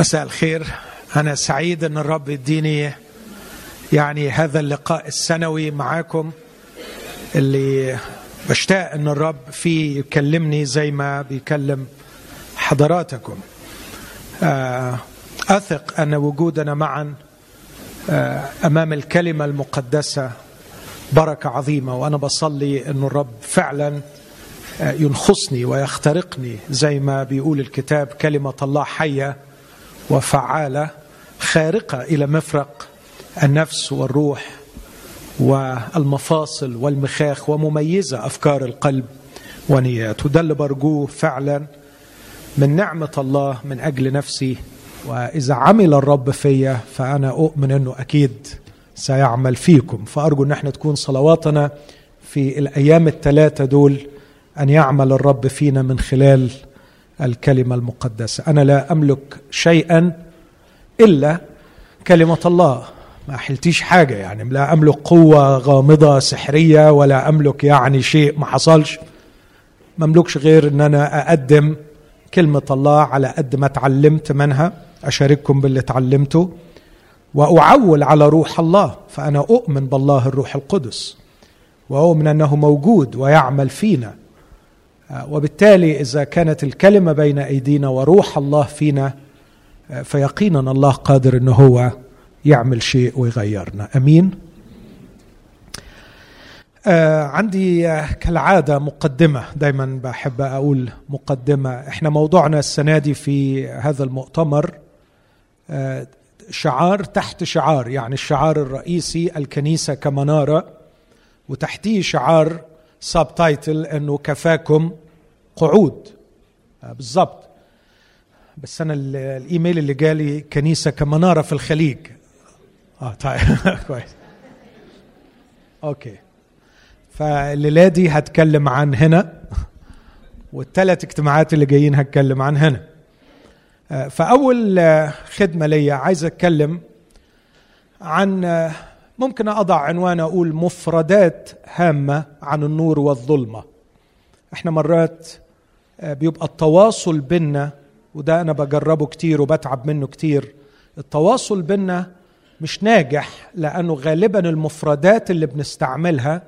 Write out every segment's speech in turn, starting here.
مساء الخير. أنا سعيد أن الرب يديني يعني هذا اللقاء السنوي معاكم اللي بشتاق أن الرب فيه يكلمني زي ما بيكلم حضراتكم. آه، أثق أن وجودنا معا آه، أمام الكلمة المقدسة بركة عظيمة وأنا بصلي أن الرب فعلا آه، ينخصني ويخترقني زي ما بيقول الكتاب كلمة الله حية. وفعالة خارقة إلى مفرق النفس والروح والمفاصل والمخاخ ومميزة أفكار القلب ونياته. ده اللي برجوه فعلا من نعمة الله من أجل نفسي. وإذا عمل الرب فيا فأنا أؤمن أنه أكيد سيعمل فيكم. فأرجو أن إحنا تكون صلواتنا في الأيام الثلاثة دول أن يعمل الرب فينا من خلال الكلمة المقدسة. أنا لا أملك شيئا إلا كلمة الله. ما حلتيش حاجة يعني. لا أملك قوة غامضة سحرية ولا أملك يعني شيء ما حصلش. ما أملكش غير أن أنا أقدم كلمة الله على قد ما تعلمت منها. أشارككم باللي تعلمته. وأعول على روح الله. فأنا أؤمن بالله الروح القدس. وأؤمن أنه موجود ويعمل فينا. وبالتالي إذا كانت الكلمة بين أيدينا وروح الله فينا فيقينا الله قادر أنه هو يعمل شيء ويغيرنا. أمين؟ آه عندي آه كالعادة مقدمة. دايما بحب أقول مقدمة. إحنا موضوعنا السنة دي في هذا المؤتمر آه شعار تحت شعار يعني الشعار الرئيسي الكنيسة كمنارة وتحتيه شعار subtitle انه كفاكم قعود. آه بالضبط. بس أنا الإيميل اللي جالي كنيسة كمنارة في الخليج. آه طيب. كويس. okay. فالليلة دي هتكلم عن هنا والثلاث اجتماعات اللي جايين هتكلم عن هنا. فأول خدمة ليا عايز أتكلم عن ممكن أضع عنوان أقول مفردات هامة عن النور والظلمة. إحنا مرات بيبقى التواصل بينا وده أنا بجربه كتير وبتعب منه كتير التواصل بينا مش ناجح لأنه غالبا المفردات اللي بنستعملها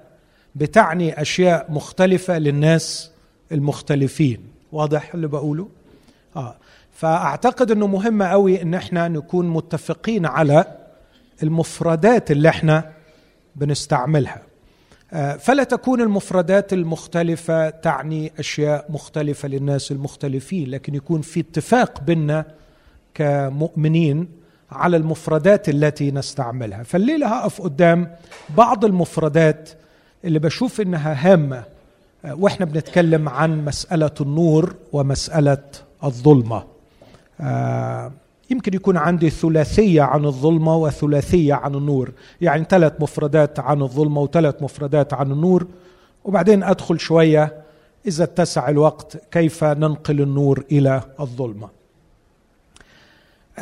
بتعني أشياء مختلفة للناس المختلفين. واضح اللي بقوله؟ آه. فأعتقد إنه مهم قوي إن إحنا نكون متفقين على المفردات اللي إحنا بنستعملها. آه فلا تكون المفردات المختلفة تعني أشياء مختلفة للناس المختلفين لكن يكون في اتفاق بيننا كمؤمنين على المفردات التي نستعملها. فالليلة هقف قدام بعض المفردات اللي بشوف إنها هامة وإحنا بنتكلم عن مسألة النور ومسألة الظلمة. آه يمكن يكون عندي ثلاثية عن الظلمة وثلاثية عن النور. يعني ثلاث مفردات عن الظلمة وثلاث مفردات عن النور. وبعدين أدخل شوية إذا اتسع الوقت كيف ننقل النور إلى الظلمة.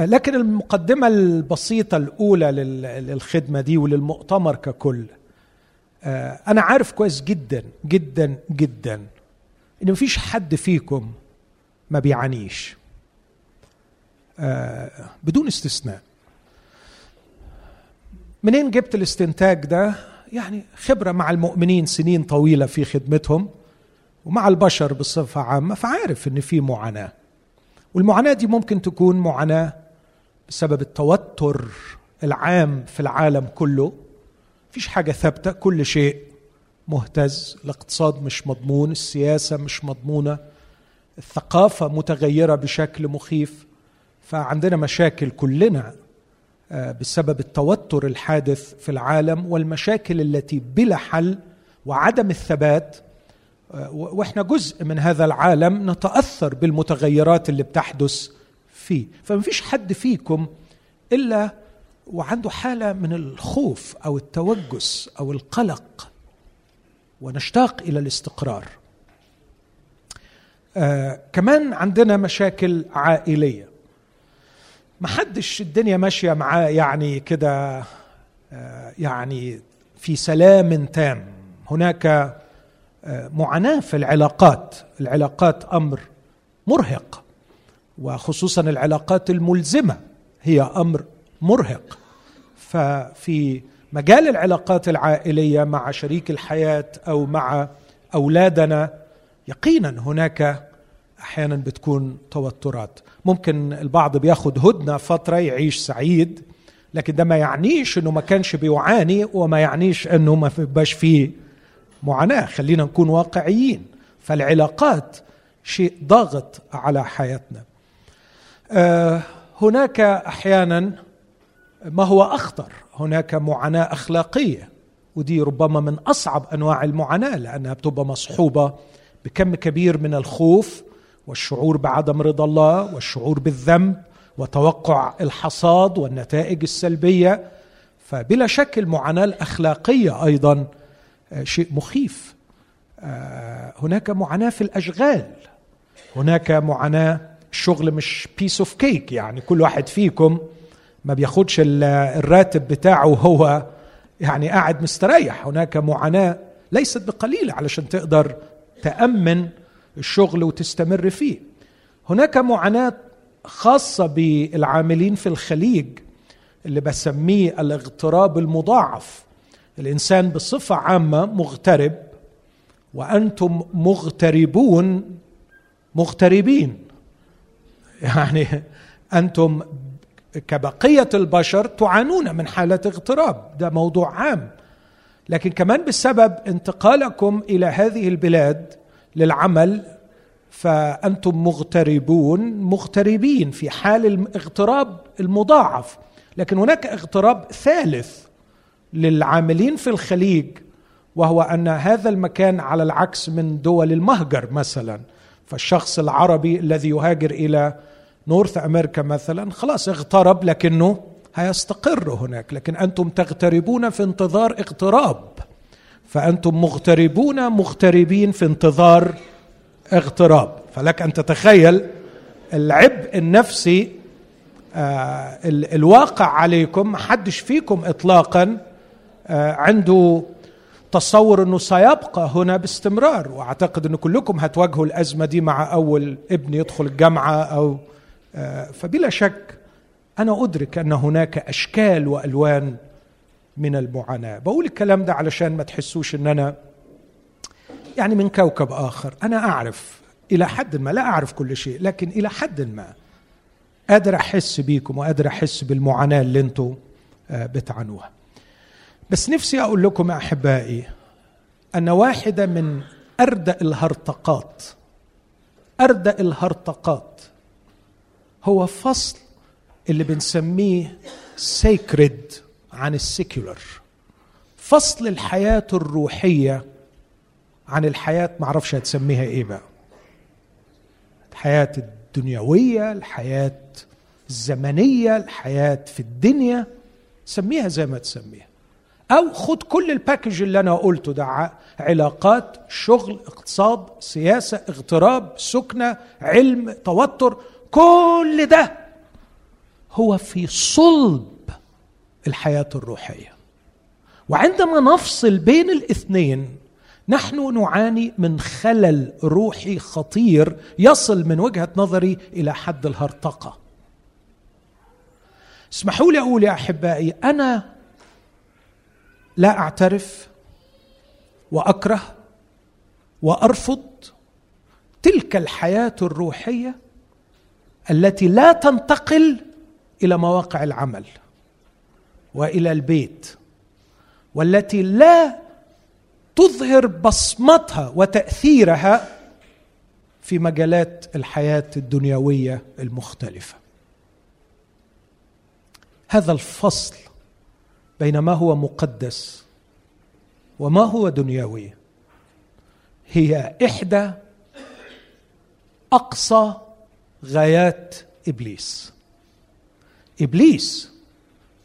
لكن المقدمة البسيطة الأولى للخدمة دي وللمؤتمر ككل أنا عارف كويس جدا جدا جدا إن مفيش حد فيكم ما بيعانيش. بدون استثناء. منين جبت الاستنتاج ده؟ يعني خبرة مع المؤمنين سنين طويلة في خدمتهم ومع البشر بصفة عامة فعارف إن في معاناة. والمعاناة دي ممكن تكون معاناة بسبب التوتر العام في العالم كله. مفيش حاجة ثابتة كل شيء مهتز الاقتصاد مش مضمون السياسة مش مضمونة الثقافة متغيرة بشكل مخيف. فعندنا مشاكل كلنا بسبب التوتر الحادث في العالم والمشاكل التي بلا حل وعدم الثبات وإحنا جزء من هذا العالم نتأثر بالمتغيرات اللي بتحدث فيه. فمفيش حد فيكم إلا وعنده حالة من الخوف أو التوجس أو القلق ونشتاق إلى الاستقرار. آه كمان عندنا مشاكل عائلية. محدش الدنيا ماشية معاه يعني كده آه يعني في سلام تام. هناك معاناة في العلاقات. العلاقات أمر مرهق وخصوصا العلاقات الملزمة هي أمر مرهق. ففي مجال العلاقات العائلية مع شريك الحياة أو مع أولادنا يقينا هناك أحيانا بتكون توترات. ممكن البعض بياخد هدنة فترة يعيش سعيد لكن ده ما يعنيش إنه ما كانش بيعاني وما يعنيش إنه ما بيبقاش فيه معاناة. خلينا نكون واقعيين. فالعلاقات شيء ضاغط على حياتنا. آه هناك أحيانا ما هو أخطر هناك معاناة أخلاقية ودي ربما من أصعب أنواع المعاناة لأنها بتبقى مصحوبة بكم كبير من الخوف والشعور بعدم رضا الله والشعور بالذنب وتوقع الحصاد والنتائج السلبية. فبلا شك المعاناة الأخلاقية أيضا آه، شيء مخيف. آه، هناك معاناة في الأشغال. هناك معاناة الشغل مش piece of cake يعني كل واحد فيكم ما بياخدش الراتب بتاعه وهو يعني قاعد مستريح. هناك معاناة ليست بقليلة علشان تقدر تأمن الشغل وتستمر فيه. هناك معاناة خاصة بالعاملين في الخليج اللي بسميه الاغتراب المضاعف. الإنسان بصفة عامة مغترب وأنتم مغتربون مغتربين. يعني أنتم كبقية البشر تعانون من حالة اغتراب. ده موضوع عام. لكن كمان بسبب انتقالكم إلى هذه البلاد للعمل فأنتم مغتربون مغتربين في حال الاغتراب المضاعف. لكن هناك اغتراب ثالث للعاملين في الخليج وهو أن هذا المكان على العكس من دول المهجر مثلا. فالشخص العربي الذي يهاجر إلى نورث أمريكا مثلا خلاص اغترب لكنه هيستقر هناك. لكن أنتم تغتربون في انتظار اغتراب. فأنتم مغتربون مغتربين في انتظار اغتراب. فلك أن تتخيل العبء النفسي آه الواقع عليكم محدش فيكم اطلاقا آه عنده تصور إنه سيبقى هنا باستمرار. وأعتقد إن كلكم هتواجهوا الأزمة دي مع أول ابن يدخل الجامعة أو آه فبلا شك أنا أدرك أن هناك أشكال وألوان من المعاناه بقول الكلام ده علشان ما تحسوش إن أنا يعني من كوكب آخر. أنا أعرف إلى حد ما لا أعرف كل شيء لكن إلى حد ما قادر أحس بيكم وقادر أحس بالمعاناة اللي أنتم آه، بتعانوها. بس نفسي أقول لكم أحبائي أن واحدة من أردأ الهرطقات أردأ الهرطقات هو فصل اللي بنسميه sacred عن ال secular. فصل الحياة الروحية عن الحياة معرفش هتسميها إيه بقى. الحياة الدنيوية الحياة الزمنية الحياة في الدنيا سميها زي ما تسميها. أو خد كل ال package اللي أنا قلته ده علاقات شغل اقتصاد سياسة اغتراب سكنة علم توتر كل ده هو في صلب الحياة الروحية. وعندما نفصل بين الاثنين نحن نعاني من خلل روحي خطير يصل من وجهة نظري إلى حد الهرطقة. اسمحوا لي أقول يا أحبائي أنا لا أعترف وأكره وأرفض تلك الحياة الروحية التي لا تنتقل إلى مواقع العمل. وإلى البيت والتي لا تظهر بصمتها وتأثيرها في مجالات الحياة الدنيوية المختلفة. هذا الفصل بين ما هو مقدس وما هو دنيوي. هي إحدى أقصى غايات إبليس. إبليس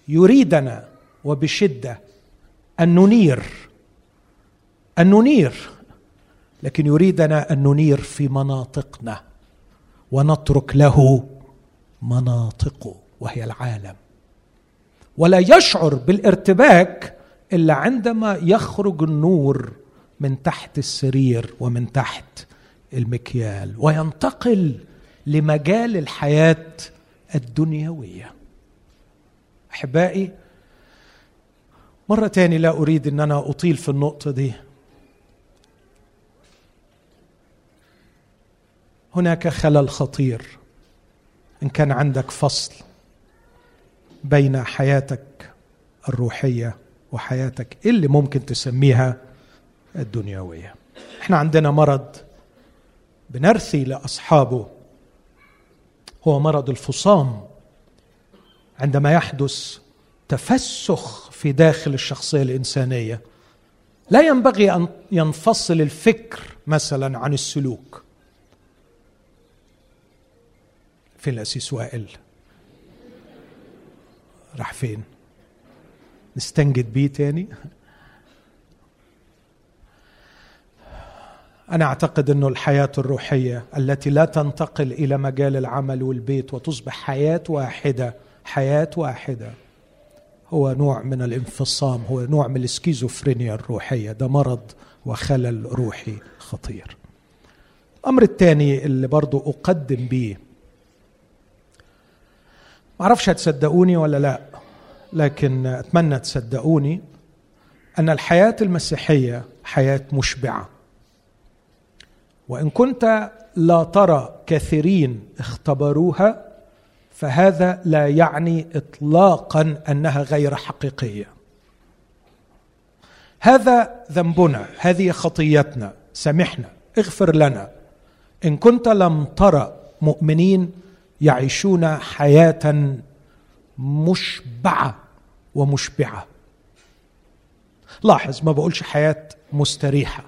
يريدنا وبشدة أن ننير أن ننير لكن يريدنا أن ننير في مناطقنا ونترك له مناطقه وهي العالم. ولا يشعر بالارتباك إلا عندما يخرج النور من تحت السرير ومن تحت المكيال وينتقل لمجال الحياة الدنيوية. أحبائي مرة تاني لا أريد ان أنا أطيل في النقطة دي. هناك خلل خطير. إن كان عندك فصل بين حياتك الروحية وحياتك اللي ممكن تسميها الدنيوية. إحنا عندنا مرض بنرثي لأصحابه. هو مرض الفصام. عندما يحدث تفسخ في داخل الشخصية الإنسانية لا ينبغي أن ينفصل الفكر مثلا عن السلوك. في الأسيس وائل راح فين؟ نستنجد بيه تاني؟ أنا أعتقد إنه الحياة الروحية التي لا تنتقل إلى مجال العمل والبيت وتصبح حياة واحدة حياة واحدة. هو نوع من الانفصام هو نوع من السكيزوفرينيا الروحية. ده مرض وخلل روحي خطير. الأمر الثاني اللي برضو أقدم به معرفش هتصدقوني ولا لا لكن أتمنى تصدقوني أن الحياة المسيحية حياة مشبعة. وإن كنت لا ترى كثيرين اختبروها فهذا لا يعني اطلاقا أنها غير حقيقية. هذا ذنبنا هذه خطيتنا. سامحنا اغفر لنا. إن كنت لم ترى مؤمنين يعيشون حياة مشبعة ومشبعة. لاحظ ما بقولش حياة مستريحة.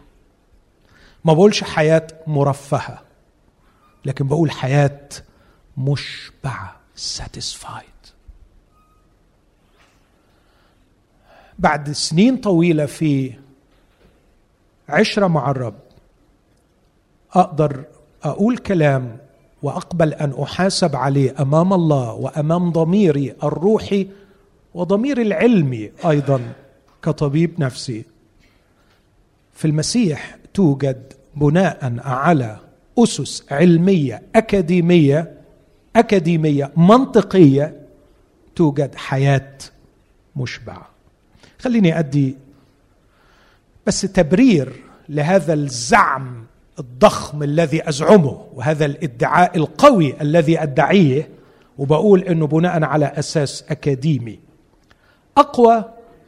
ما بقولش حياة مرفهة لكن بقول حياة مشبعة. Satisfied. بعد سنين طويلة في عشرة مع الرب أقدر أقول كلام وأقبل أن أحاسب عليه أمام الله وأمام ضميري الروحي وضميري العلمي أيضا كطبيب نفسي. في المسيح توجد بناء على أسس علمية أكاديمية أكاديمية منطقية توجد حياة مشبعة. خليني أدي بس تبرير لهذا الزعم الضخم الذي أزعمه وهذا الادعاء القوي الذي أدعيه وبقول إنه بناء على أساس أكاديمي. أقوى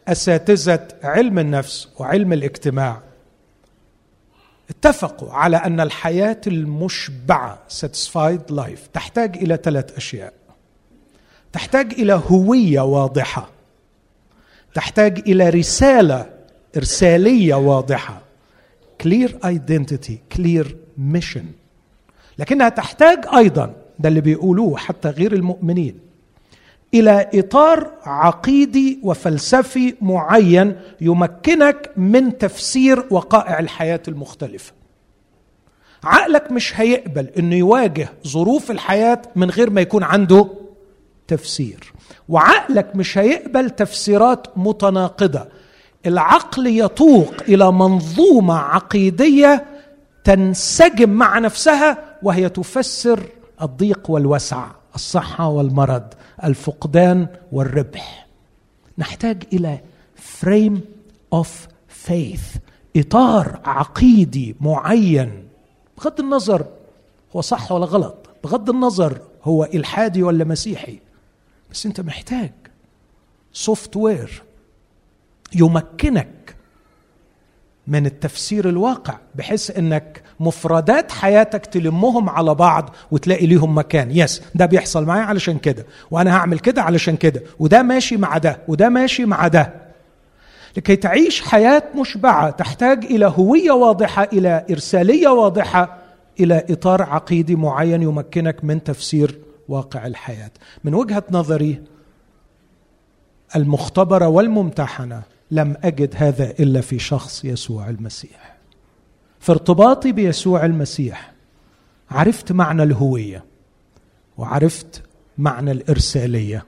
أساتذة علم النفس وعلم الاجتماع اتفقوا على أن الحياة المشبعة satisfied life تحتاج إلى ثلاث أشياء. تحتاج إلى هوية واضحة. تحتاج إلى رسالة إرسالية واضحة. Clear identity clear mission. لكنها تحتاج أيضا ده اللي بيقولوه حتى غير المؤمنين. إلى إطار عقيدي وفلسفي معين يمكنك من تفسير وقائع الحياة المختلفة. عقلك مش هيقبل إنه يواجه ظروف الحياة من غير ما يكون عنده تفسير. وعقلك مش هيقبل تفسيرات متناقضة. العقل يتوق إلى منظومة عقيدية تنسجم مع نفسها وهي تفسر الضيق والوسع. الصحة والمرض الفقدان والربح. نحتاج إلى frame of faith إطار عقيدي معين. بغض النظر هو صح ولا غلط بغض النظر هو إلحادي ولا مسيحي. بس أنت محتاج software يمكنك من التفسير الواقع بحيث إنك مفردات حياتك تلمهم على بعض وتلاقي ليهم مكان. yes ده بيحصل معايا علشان كده وأنا هعمل كده علشان كده وده ماشي مع ده وده ماشي مع ده. لكي تعيش حياة مشبعة تحتاج إلى هوية واضحة إلى إرسالية واضحة إلى إطار عقيدي معين يمكنك من تفسير واقع الحياة. من وجهة نظري المختبرة والممتحنة لم أجد هذا إلا في شخص يسوع المسيح. في ارتباطي بيسوع المسيح عرفت معنى الهوية وعرفت معنى الإرسالية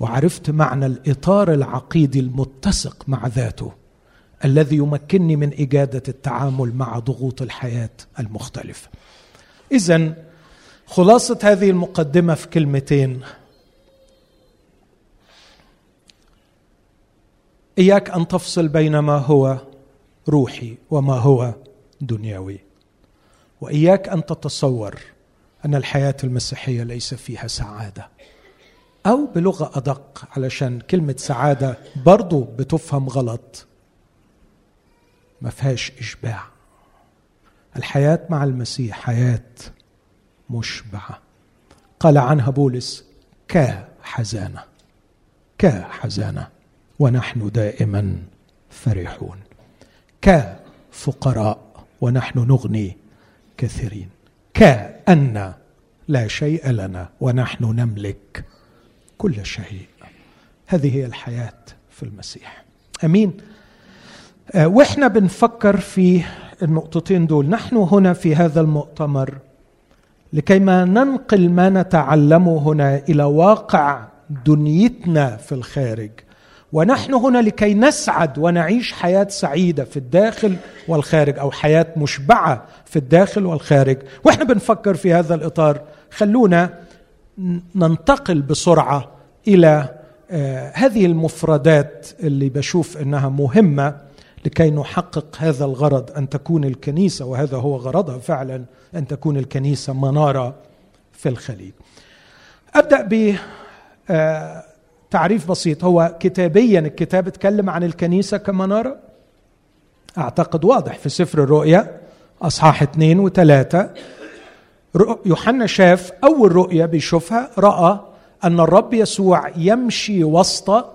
وعرفت معنى الإطار العقيدي المتسق مع ذاته الذي يمكنني من إجادة التعامل مع ضغوط الحياة المختلفة. اذا خلاصة هذه المقدمة في كلمتين إياك أن تفصل بين ما هو روحي وما هو دنيوي وإياك أن تتصور أن الحياة المسيحية ليس فيها سعادة. أو بلغة أدق علشان كلمة سعادة برضو بتفهم غلط. ما فيهاش إشباع. الحياة مع المسيح حياة مشبعة. قال عنها بولس كحزانه كحزانه ونحن دائما فرحون. كفقراء ونحن نغني كثيرين. كأن لا شيء لنا ونحن نملك كل شيء. هذه هي الحياة في المسيح. أمين. آه، وإحنا بنفكر في النقطتين دول. نحن هنا في هذا المؤتمر لكيما ننقل ما نتعلمه هنا إلى واقع دنيتنا في الخارج. ونحن هنا لكي نسعد ونعيش حياة سعيدة في الداخل والخارج أو حياة مشبعة في الداخل والخارج وإحنا بنفكر في هذا الإطار خلونا ننتقل بسرعة إلى آه، هذه المفردات اللي بشوف إنها مهمة لكي نحقق هذا الغرض أن تكون الكنيسة وهذا هو غرضها فعلا أن تكون الكنيسة منارة في الخليج. أبدأ ب آه، تعريف بسيط. هو كتابيا الكتاب اتكلم عن الكنيسة كمنارة أعتقد واضح في سفر الرؤيا أصحاح اثنين وثلاثة. يوحنا شاف أول رؤية بيشوفها رأى أن الرب يسوع يمشي وسط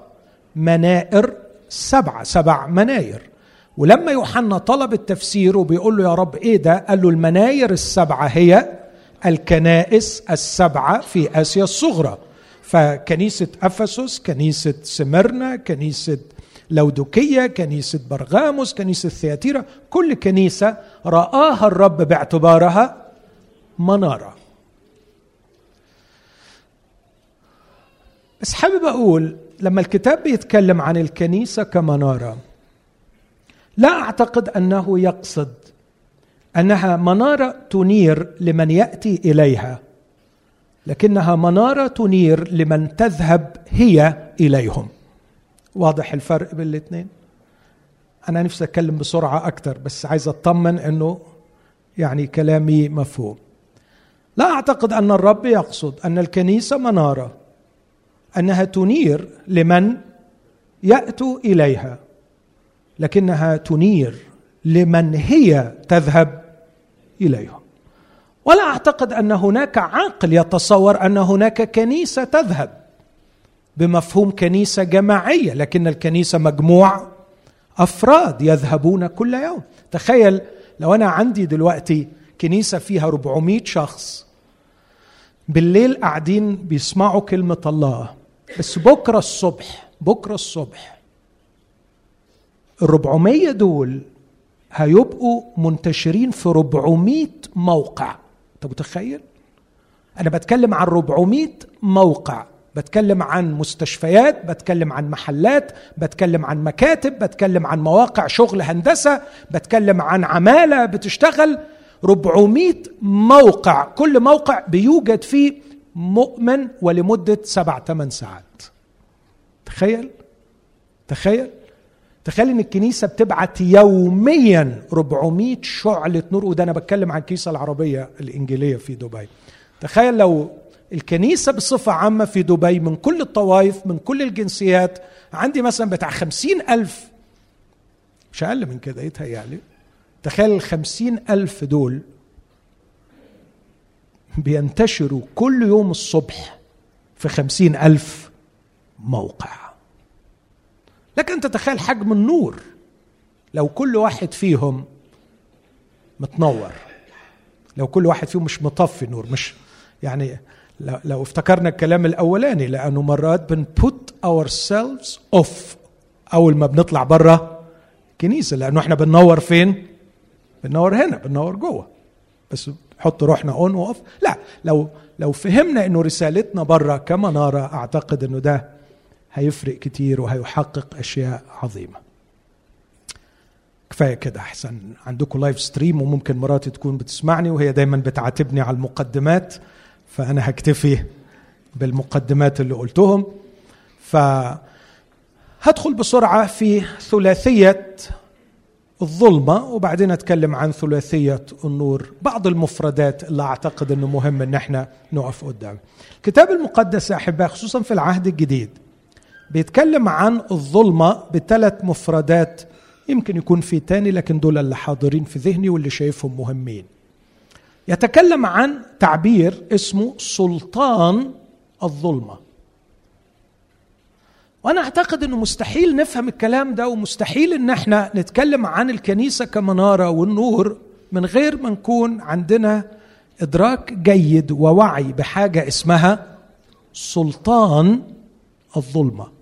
منائر سبعة سبع مناير. ولما يوحنا طلب التفسير وبيقول له يا رب إيه ده؟ قال له المناير السبعة هي الكنائس السبعة في آسيا الصغرى. فكنيسة أفسس كنيسة سمرنا كنيسة لودوكية كنيسة برغاموس كنيسة ثياتيرا كل كنيسة رآها الرب باعتبارها منارة. بس حابب أقول لما الكتاب بيتكلم عن الكنيسة كمنارة لا أعتقد أنه يقصد أنها منارة تنير لمن يأتي إليها. لكنها منارة تنير لمن تذهب هي إليهم. واضح الفرق بين الاثنين؟ أنا نفسي أتكلم بسرعة أكثر بس عايز أطمن إنه يعني كلامي مفهوم. لا أعتقد أن الرب يقصد أن الكنيسة منارة أنها تنير لمن يأتوا إليها لكنها تنير لمن هي تذهب إليهم. ولا أعتقد أن هناك عاقل يتصور أن هناك كنيسة تذهب بمفهوم كنيسة جماعية لكن الكنيسة مجموع أفراد يذهبون كل يوم. تخيل لو أنا عندي دلوقتي كنيسة فيها 400 شخص بالليل قاعدين بيسمعوا كلمة الله بس بكرة الصبح بكرة الصبح ال 400 دول هيبقوا منتشرين في 400 موقع. أنت متخيل؟ أنا بتكلم عن 400 موقع بتكلم عن مستشفيات بتكلم عن محلات بتكلم عن مكاتب بتكلم عن مواقع شغل هندسة بتكلم عن عمالة بتشتغل. 400 موقع كل موقع بيوجد فيه مؤمن ولمدة سبع ثمان ساعات. تخيل؟ تخيل؟ تخيل إن الكنيسة بتبعت يوميا 400 شعلة نور وده أنا بتكلم عن الكنيسة العربية الإنجيلية في دبي. تخيل لو الكنيسة بصفة عامة في دبي من كل الطوائف من كل الجنسيات عندي مثلا بتاع خمسين ألف مش أقل من كده يتهيألي. تخيل الخمسين ألف دول بينتشروا كل يوم الصبح في خمسين ألف موقع. لك ان تتخيل حجم النور لو كل واحد فيهم متنور لو كل واحد فيهم مش مطفي نور مش يعني لو افتكرنا الكلام الأولاني لأنه مرات بن put ourselves off أول ما بنطلع بره كنيسة لأنه إحنا بننور فين؟ بننور هنا بننور جوه. بس نحط روحنا اون واوف لا لو لو فهمنا إنه رسالتنا بره كمناره أعتقد إنه ده هيفرق كتير وهيحقق أشياء عظيمة. كفاية كده أحسن. عندكم live stream وممكن مراتي تكون بتسمعني وهي دايما بتعاتبني على المقدمات فأنا هكتفي بالمقدمات اللي قلتهم. ف هدخل بسرعة في ثلاثية الظلمة وبعدين أتكلم عن ثلاثية النور. بعض المفردات اللي أعتقد إنه مهم إن إحنا نقف قدام. الكتاب المقدس يا احبائي خصوصا في العهد الجديد. بيتكلم عن الظلمة بثلاث مفردات يمكن يكون في تاني لكن دول اللي حاضرين في ذهني واللي شايفهم مهمين. يتكلم عن تعبير اسمه سلطان الظلمة. وأنا أعتقد إنه مستحيل نفهم الكلام ده ومستحيل إن إحنا نتكلم عن الكنيسة كمنارة والنور من غير ما نكون عندنا إدراك جيد ووعي بحاجة اسمها سلطان الظلمة.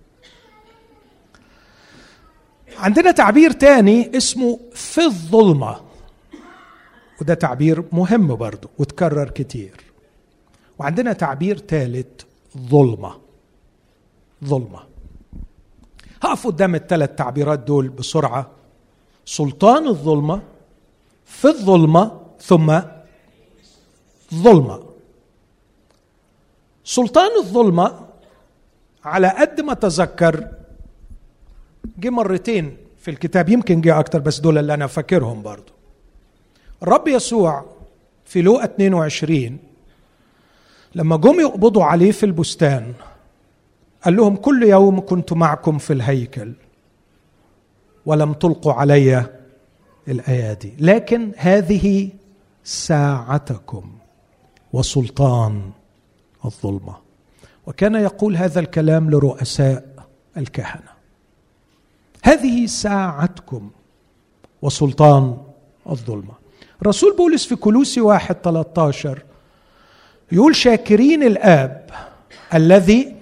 عندنا تعبير تاني اسمه في الظلمة. وده تعبير مهم برضه وتكرر كتير. وعندنا تعبير ثالث ظلمة. ظلمة. هقف قدام الثلاث تعبيرات دول بسرعة. سلطان الظلمة في الظلمة ثم ظلمة. سلطان الظلمة على قد ما تذكر جه مرتين في الكتاب يمكن جه أكتر بس دول اللي أنا فاكرهم برضو. الرب يسوع في لوقا 22 لما جم يقبضوا عليه في البستان قال لهم كل يوم كنت معكم في الهيكل ولم تلقوا علي الأيادي لكن هذه ساعتكم وسلطان الظلمة. وكان يقول هذا الكلام لرؤساء الكهنة. هذه ساعتكم وسلطان الظلمة. رسول بولس في كلوسي واحد 13 يقول شاكرين الآب الذي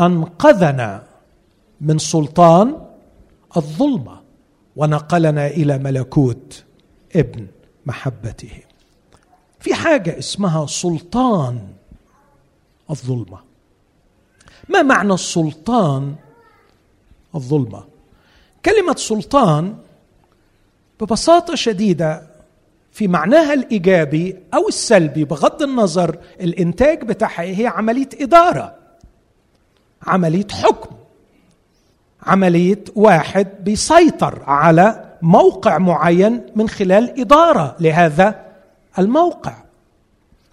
أنقذنا من سلطان الظلمة ونقلنا إلى ملكوت ابن محبته. في حاجة اسمها سلطان الظلمة. ما معنى السلطان الظلمة؟ كلمة سلطان ببساطة شديدة في معناها الإيجابي أو السلبي بغض النظر الإنتاج بتاعها هي عملية إدارة عملية حكم عملية واحد بيسيطر على موقع معين من خلال إدارة لهذا الموقع.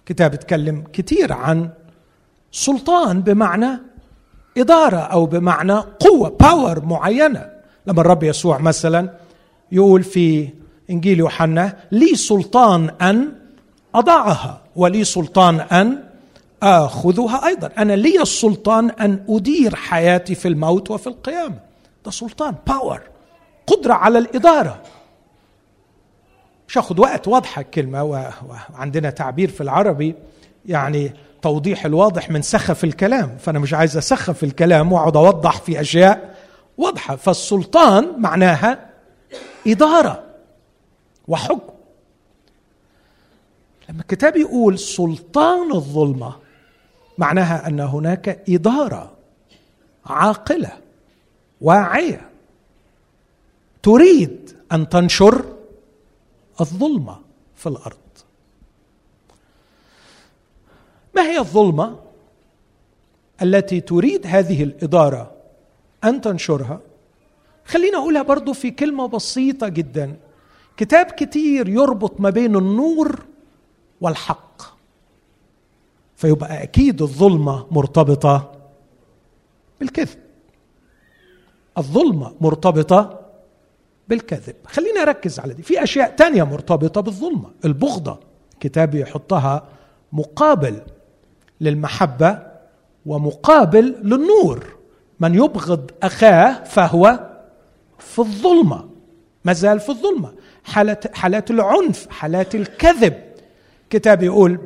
كتاب اتكلم كتير عن سلطان بمعنى إدارة أو بمعنى قوة باور معينة. لما الرب يسوع مثلا يقول في إنجيل يوحنا لي سلطان أن أضعها ولي سلطان أن آخذها أيضا. أنا لي السلطان أن أدير حياتي في الموت وفي القيامة. ده سلطان باور قدرة على الإدارة. مش هاخد وقت واضحة الكلمة وعندنا تعبير في العربي يعني توضيح الواضح من سخف الكلام. فأنا مش عايز أسخف الكلام وأقعد أوضح في أشياء واضحة. فالسلطان معناها إدارة وحكم. لما الكتاب يقول سلطان الظلمة معناها أن هناك إدارة عاقلة واعية تريد أن تنشر الظلمة في الأرض. ما هي الظلمة التي تريد هذه الإدارة؟ أن تنشرها. خلينا أقولها برضو في كلمة بسيطة جدا. كتاب كتير يربط ما بين النور والحق. فيبقى أكيد الظلمة مرتبطة بالكذب. الظلمة مرتبطة بالكذب. خلينا أركز على دي. في أشياء تانية مرتبطة بالظلمة. البغضة. كتاب يحطها مقابل للمحبة ومقابل للنور. من يبغض أخاه فهو في الظلمة ما زال في الظلمة. حالات حالات العنف حالات الكذب. كتاب يقول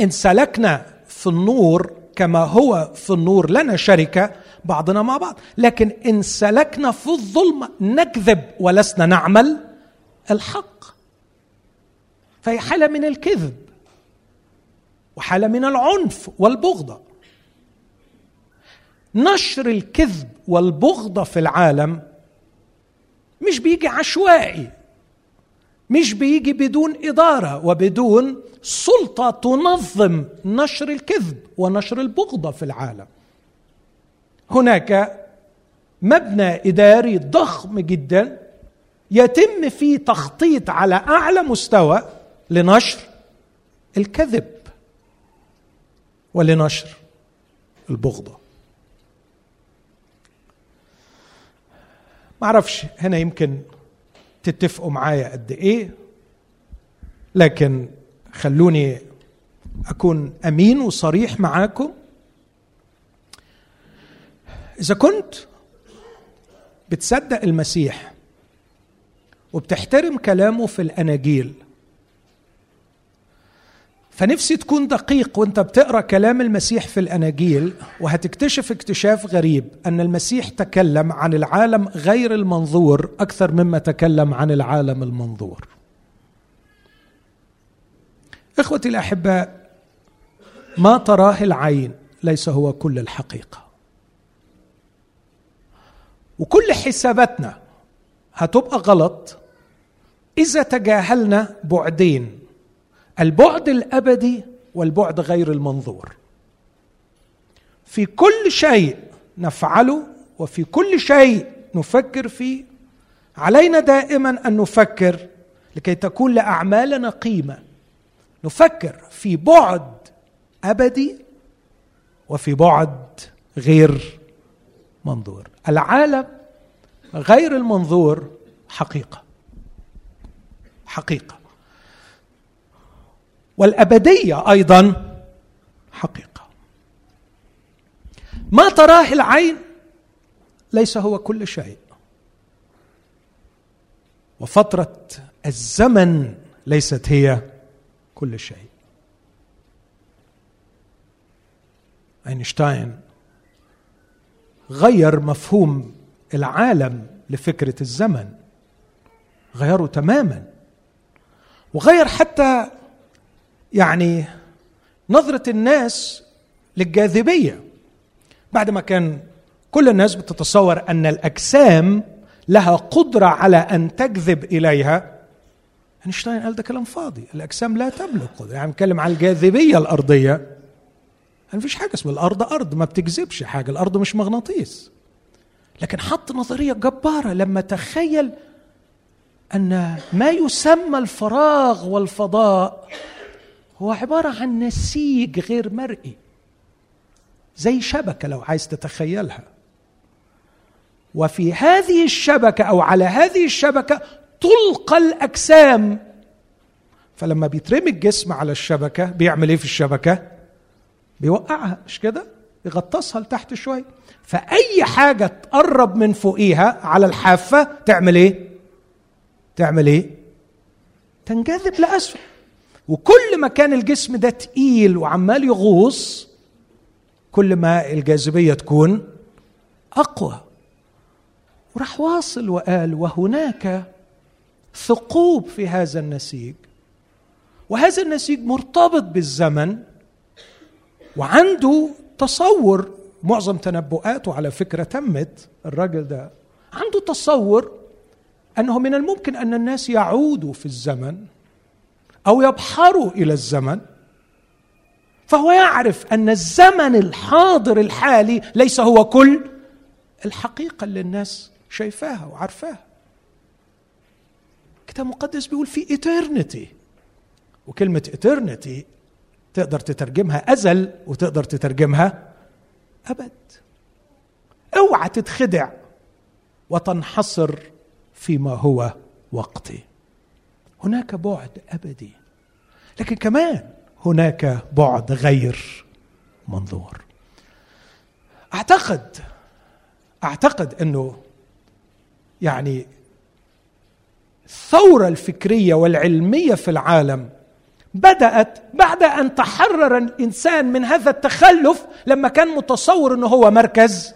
إن سلكنا في النور كما هو في النور لنا شركة بعضنا مع بعض. لكن إن سلكنا في الظلمة نكذب ولسنا نعمل الحق. فهي حالة من الكذب وحالة من العنف والبغضة. نشر الكذب والبغضه في العالم مش بيجي عشوائي مش بيجي بدون إدارة وبدون سلطة تنظم نشر الكذب ونشر البغضه في العالم. هناك مبنى إداري ضخم جدا يتم فيه تخطيط على أعلى مستوى لنشر الكذب ولنشر البغضه ما أعرفش هنا يمكن تتفقوا معايا قد إيه لكن خلوني أكون أمين وصريح معاكم. إذا كنت بتصدق المسيح وبتحترم كلامه في الأناجيل فنفسي تكون دقيق وانت بتقرأ كلام المسيح في الأناجيل وهتكتشف اكتشاف غريب أن المسيح تكلم عن العالم غير المنظور أكثر مما تكلم عن العالم المنظور. إخوتي الأحباء ما تراه العين ليس هو كل الحقيقة. وكل حساباتنا هتبقى غلط إذا تجاهلنا بعدين البعد الأبدي والبعد غير المنظور. في كل شيء نفعله وفي كل شيء نفكر فيه علينا دائما أن نفكر لكي تكون لأعمالنا قيمة. نفكر في بعد أبدي وفي بعد غير منظور. العالم غير المنظور حقيقة. حقيقة. والأبدية أيضا حقيقة. ما تراه العين ليس هو كل شيء. وفترة الزمن ليست هي كل شيء. أينشتاين غير مفهوم العالم لفكرة الزمن غيره تماما. وغير حتى يعني نظرة الناس للجاذبية. بعد ما كان كل الناس بتتصور أن الأجسام لها قدرة على أن تجذب إليها أينشتاين قال ده كلام فاضي. الأجسام لا تملك قدرة. يعني بنتكلم عن الجاذبية الأرضية. ما فيش حاجة اسمها الأرض أرض ما بتجذبش حاجة. الأرض مش مغناطيس. لكن حط نظرية جبارة لما تخيل أن ما يسمى الفراغ والفضاء هو عبارة عن نسيج غير مرئي زي شبكة لو عايز تتخيلها وفي هذه الشبكة أو على هذه الشبكة تلقى الأجسام فلما بيترمي الجسم على الشبكة بيعمل إيه في الشبكة؟ بيوقعها مش كده؟ يغطسها لتحت شوية فأي حاجة تقرب من فوقيها على الحافة تعمل إيه؟ تعمل إيه؟ تنجذب لأسفل وكل ما كان الجسم ده تقيل وعمال يغوص كل ما الجاذبية تكون أقوى. وراح واصل وقال وهناك ثقوب في هذا النسيج. وهذا النسيج مرتبط بالزمن وعنده تصور معظم تنبؤاته على فكرة تمت الراجل ده عنده تصور أنه من الممكن أن الناس يعودوا في الزمن. أو يبحروا إلى الزمن فهو يعرف أن الزمن الحاضر الحالي ليس هو كل الحقيقة اللي الناس شايفاها وعارفاها. الكتاب المقدس بيقول في eternity وكلمة eternity تقدر تترجمها أزل وتقدر تترجمها أبد. أوعى تتخدع وتنحصر فيما هو وقتي. هناك بعد أبدي. لكن كمان هناك بعد غير منظور. أعتقد أعتقد أنه يعني الثورة الفكرية والعلمية في العالم بدأت بعد أن تحرر الإنسان من هذا التخلف لما كان متصور أنه هو مركز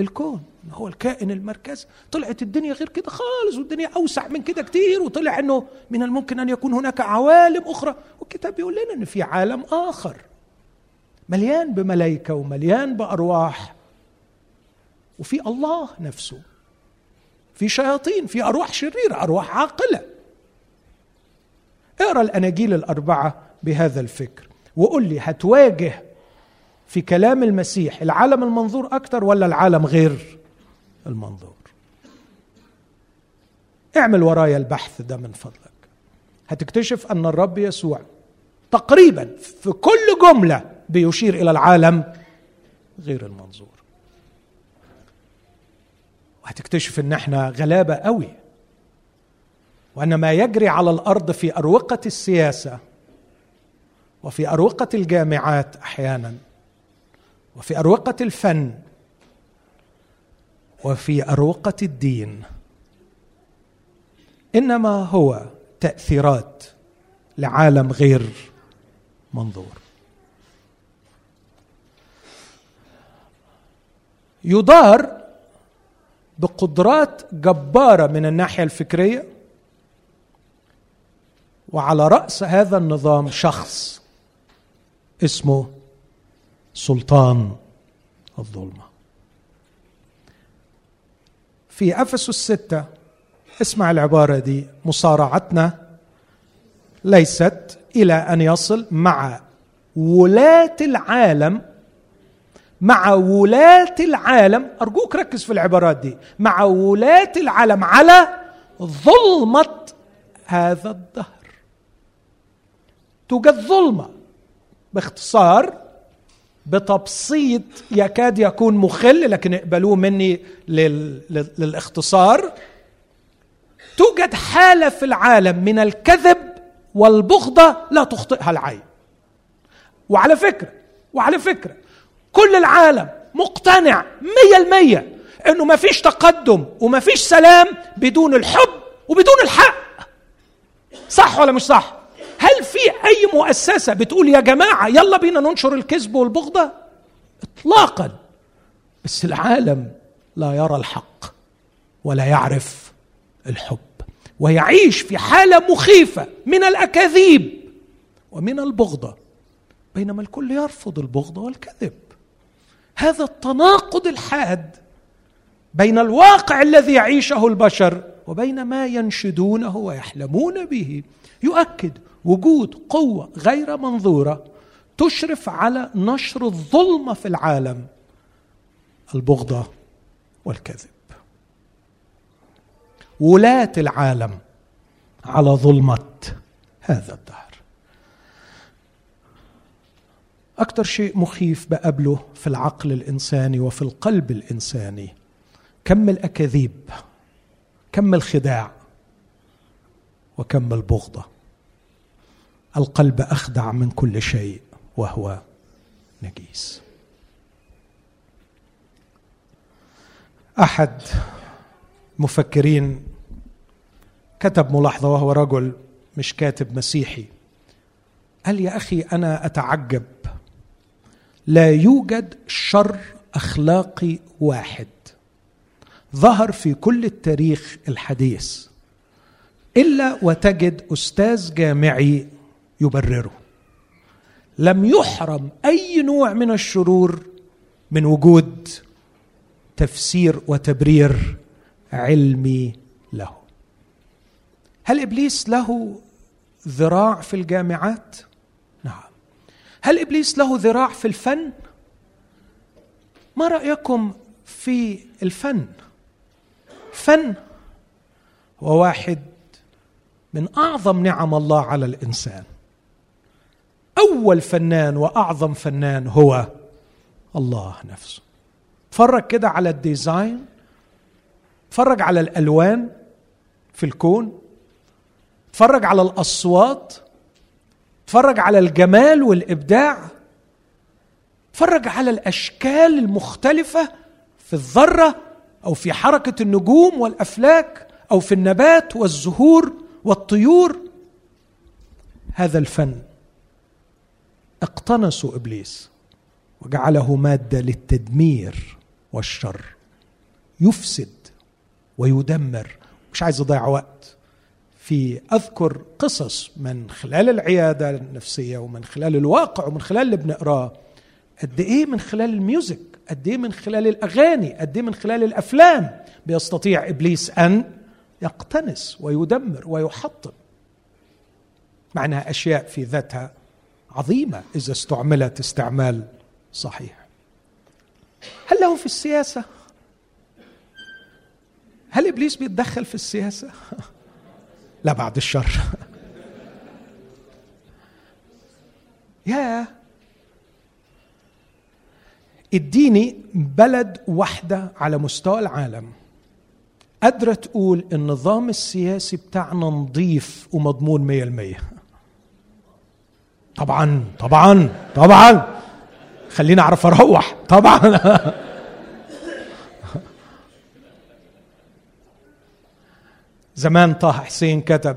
الكون. هو الكائن المركزي طلعت الدنيا غير كده خالص والدنيا أوسع من كده كتير وطلع إنه من الممكن أن يكون هناك عوالم أخرى. والكتاب بيقول لنا إن في عالم آخر مليان بملائكة ومليان بأرواح. وفي الله نفسه. في شياطين في أرواح شريرة أرواح عاقلة. اقرأ الأناجيل الأربعة بهذا الفكر وقول لي هتواجه في كلام المسيح العالم المنظور أكتر ولا العالم غير المنظور؟ اعمل ورايا البحث ده من فضلك. هتكتشف أن الرب يسوع تقريبا في كل جملة بيشير إلى العالم غير المنظور. وهتكتشف إن إحنا غلابة قوي وأن ما يجري على الأرض في أروقة السياسة وفي أروقة الجامعات أحيانا وفي أروقة الفن وفي أروقة الدين. إنما هو تأثيرات لعالم غير منظور. يدار بقدرات جبارة من الناحية الفكرية وعلى رأس هذا النظام شخص اسمه سلطان الظلمة. في أفسس الستة اسمع العبارة دي مصارعتنا ليست إلى أن يصل مع ولاة العالم مع ولاة العالم أرجوك ركز في العبارات دي مع ولاة العالم على ظلمة هذا الدهر. توجد ظلمة باختصار بتبسيط يكاد يكون مخل لكن اقبلوه مني لل... للاختصار. توجد حالة في العالم من الكذب والبغضة لا تخطئها العين. وعلى فكرة وعلى فكرة كل العالم مقتنع مية المية إنه ما فيش تقدم وما فيش سلام بدون الحب وبدون الحق. صح ولا مش صح؟ هل في أي مؤسسة بتقول يا جماعة يلا بينا ننشر الكذب والبغضة؟ اطلاقا. بس العالم لا يرى الحق ولا يعرف الحب. ويعيش في حالة مخيفة من الأكاذيب ومن البغضة بينما الكل يرفض البغضه والكذب. هذا التناقض الحاد بين الواقع الذي يعيشه البشر وبين ما ينشدونه ويحلمون به يؤكد وجود قوة غير منظورة تشرف على نشر الظلمه في العالم البغضة والكذب. ولاة العالم على ظلمة هذا الدهر. أكثر شيء مخيف بقابله في العقل الإنساني وفي القلب الإنساني كم الأكاذيب كم الخداع وكم البغضة. القلب أخدع من كل شيء وهو نجيس. أحد مفكرين كتب ملاحظة وهو رجل مش كاتب مسيحي. قال يا أخي أنا أتعجب. لا يوجد شر أخلاقي واحد ظهر في كل التاريخ الحديث إلا وتجد أستاذ جامعي يبرره. لم يحرم أي نوع من الشرور من وجود تفسير وتبرير علمي له. هل إبليس له ذراع في الجامعات؟ نعم. هل إبليس له ذراع في الفن؟ ما رأيكم في الفن؟ فن هو واحد من أعظم نعم الله على الإنسان. أول فنان وأعظم فنان هو الله نفسه. اتفرج كده على الديزاين اتفرج على الألوان في الكون اتفرج على الأصوات اتفرج على الجمال والإبداع اتفرج على الأشكال المختلفة في الذرة أو في حركة النجوم والأفلاك أو في النبات والزهور والطيور. هذا الفن اقتنصوا إبليس وجعله مادة للتدمير والشر. يفسد ويدمر. مش عايز اضيع وقت. في أذكر قصص من خلال العيادة النفسية ومن خلال الواقع ومن خلال اللي بنقراه. قد إيه من خلال الميوزك؟ قد إيه من خلال الأغاني؟ قد إيه من خلال الأفلام؟ بيستطيع إبليس أن يقتنس ويدمر ويحطم. مع انها أشياء في ذاتها عظيمة إذا استعملت استعمال صحيح. هل له في السياسة؟ هل إبليس بيتدخل في السياسة؟ لا بعد الشر. يا اديني بلد واحدة على مستوى العالم. قادرة تقول النظام السياسي بتاعنا نظيف ومضمون مية المية. طبعا طبعا طبعا. خليني أعرف أروح. طبعا. زمان طه حسين كتب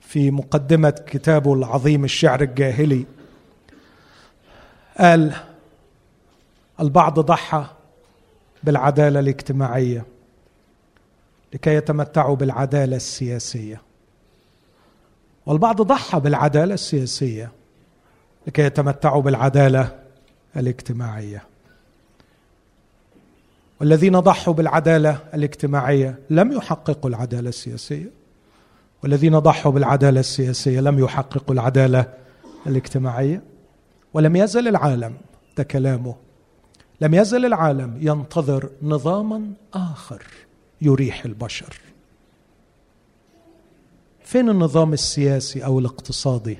في مقدمة كتابه العظيم الشعر الجاهلي. قال البعض ضحى بالعدالة الاجتماعية لكي يتمتعوا بالعدالة السياسية. والبعض ضحى بالعدالة السياسية لكي يتمتعوا بالعدالة الاجتماعية. والذين ضحوا بالعدالة الاجتماعية لم يحققوا العدالة السياسية. والذين ضحوا بالعدالة السياسية لم يحققوا العدالة الاجتماعية. ولم يزل العالم ده كلامه لم يزل العالم ينتظر نظاما آخر يريح البشر. فين النظام السياسي أو الاقتصادي؟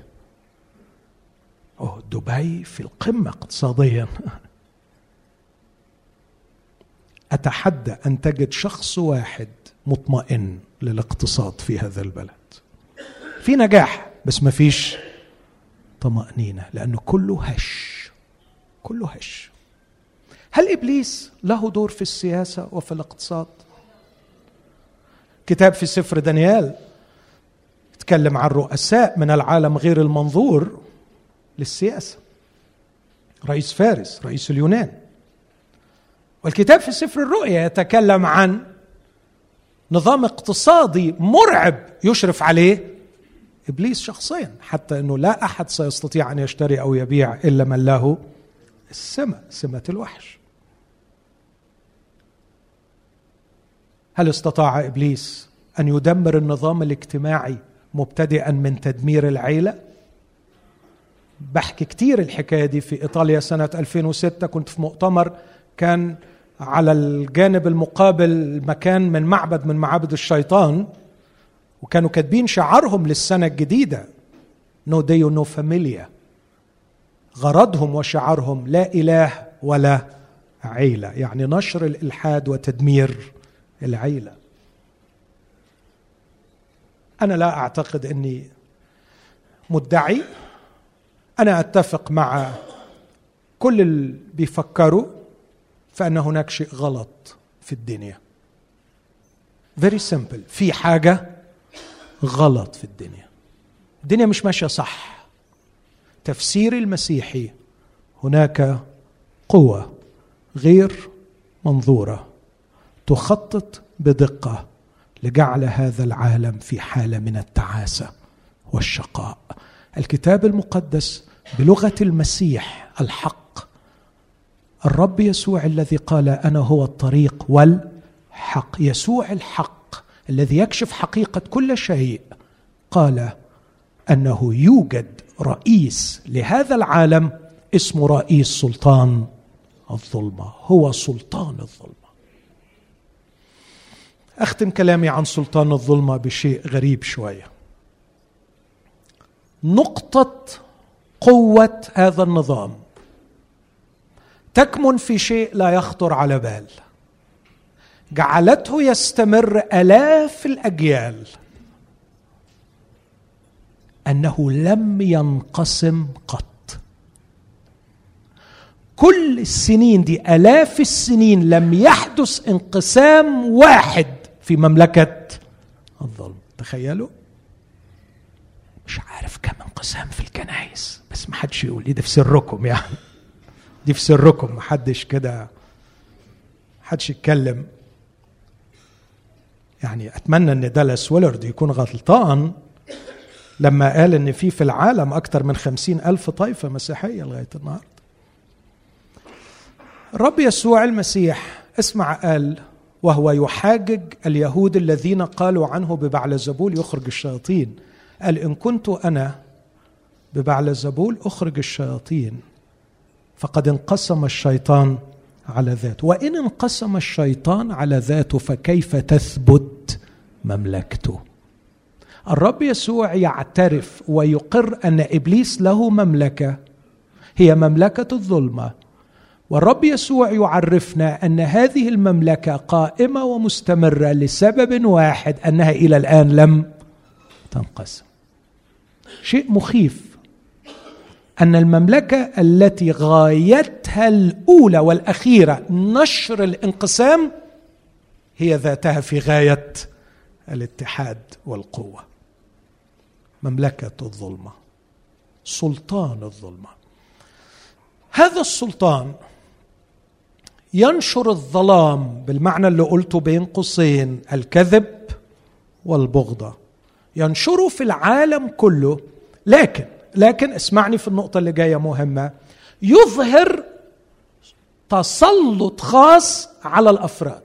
أوه دبي في القمة اقتصاديا. أتحدى أن تجد شخص واحد مطمئن للاقتصاد في هذا البلد. في نجاح بس ما فيش طمأنينة لأنه كله هش. كله هش. هل إبليس له دور في السياسة وفي الاقتصاد؟ كتاب في سفر دانيال يتكلم عن رؤساء من العالم غير المنظور للسياسة. رئيس فارس رئيس اليونان. والكتاب في سفر الرؤيا يتكلم عن نظام اقتصادي مرعب يشرف عليه إبليس شخصيا حتى إنه لا أحد سيستطيع أن يشتري أو يبيع إلا من له السمه سمة الوحش. هل استطاع إبليس أن يدمر النظام الاجتماعي مبتدئا من تدمير العيلة. بحكي كتير الحكاية دي في إيطاليا سنة 2006 كنت في مؤتمر كان على الجانب المقابل مكان من معبد من معابد الشيطان وكانوا كاتبين شعارهم للسنة الجديدة no Dio no familia غرضهم وشعارهم لا إله ولا عيلة يعني نشر الإلحاد وتدمير العيلة. أنا لا أعتقد إني مدعي. أنا أتفق مع كل اللي بيفكروا فإن هناك شيء غلط في الدنيا. very simple في حاجة غلط في الدنيا. الدنيا مش ماشية صح. تفسير المسيحي هناك قوة غير منظورة تخطط بدقة. لجعل هذا العالم في حالة من التعاسة والشقاء. الكتاب المقدس بلغة المسيح الحق. الرب يسوع الذي قال أنا هو الطريق والحق. يسوع الحق الذي يكشف حقيقة كل شيء قال أنه يوجد رئيس لهذا العالم اسمه رئيس سلطان الظلمة. هو سلطان الظلمة. أختم كلامي عن سلطان الظلمة بشيء غريب شوية. نقطة قوة هذا النظام تكمن في شيء لا يخطر على بال. جعلته يستمر آلاف الأجيال. أنه لم ينقسم قط. كل السنين دي آلاف السنين لم يحدث انقسام واحد. في مملكة الظلم. تخيلوا؟ مش عارف كم انقسام في الكنائس بس ما حدش يقول. دي في سركم يعني. دي في سركم ما حدش كده حدش يتكلم. يعني أتمنى إن دالاس ويلرد يكون غلطان لما قال إن في في العالم أكثر من خمسين ألف طائفة مسيحية لغاية النهارده. الرب يسوع المسيح اسمع قال وهو يحاجج اليهود الذين قالوا عنه ببعلزبول يخرج الشياطين. قال إن كنت أنا ببعل زبول أخرج الشياطين. فقد انقسم الشيطان على ذاته. وإن انقسم الشيطان على ذاته فكيف تثبت مملكته؟ الرب يسوع يعترف ويقر أن إبليس له مملكة هي مملكة الظلمة. والرب يسوع يعرفنا أن هذه المملكة قائمة ومستمرة لسبب واحد أنها إلى الآن لم تنقسم. شيء مخيف أن المملكة التي غايتها الأولى والأخيرة نشر الانقسام هي ذاتها في غاية الاتحاد والقوة. مملكة الظلمة سلطان الظلمة. هذا السلطان ينشر الظلام بالمعنى اللي قلته بين قوسين الكذب والبغضة. ينشره في العالم كله لكن لكن اسمعني في النقطة اللي جاية مهمة. يظهر تسلط خاص على الأفراد.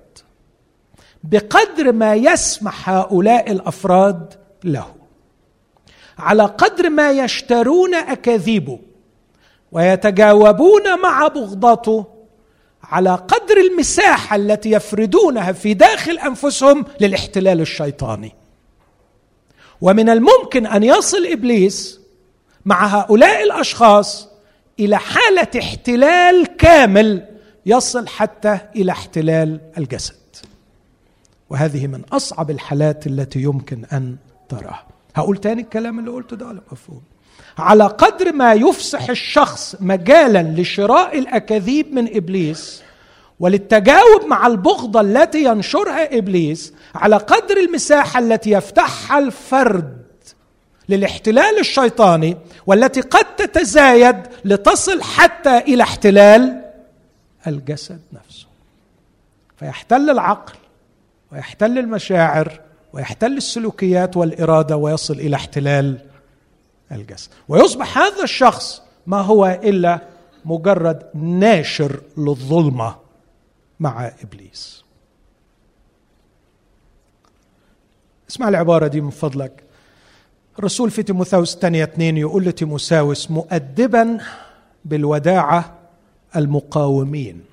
بقدر ما يسمح هؤلاء الأفراد له. على قدر ما يشترون أكاذيبه ويتجاوبون مع بغضته على قدر المساحة التي يفردونها في داخل أنفسهم للاحتلال الشيطاني. ومن الممكن أن يصل إبليس مع هؤلاء الأشخاص إلى حالة احتلال كامل يصل حتى إلى احتلال الجسد. وهذه من أصعب الحالات التي يمكن أن تراها. هقول تاني الكلام اللي قلته ده ولا مفهوم. على قدر ما يفسح الشخص مجالا لشراء الأكاذيب من إبليس وللتجاوب مع البغضة التي ينشرها إبليس على قدر المساحة التي يفتحها الفرد للاحتلال الشيطاني والتي قد تتزايد لتصل حتى إلى احتلال الجسد نفسه. فيحتل العقل ويحتل المشاعر ويحتل السلوكيات والإرادة ويصل إلى احتلال الجسد. ويصبح هذا الشخص ما هو إلا مجرد ناشر للظلمة مع إبليس. اسمع العبارة دي من فضلك. الرسول في تيموثاوس الثانية اثنين يقول لتيموثاوس مؤدبا بالوداعة المقاومين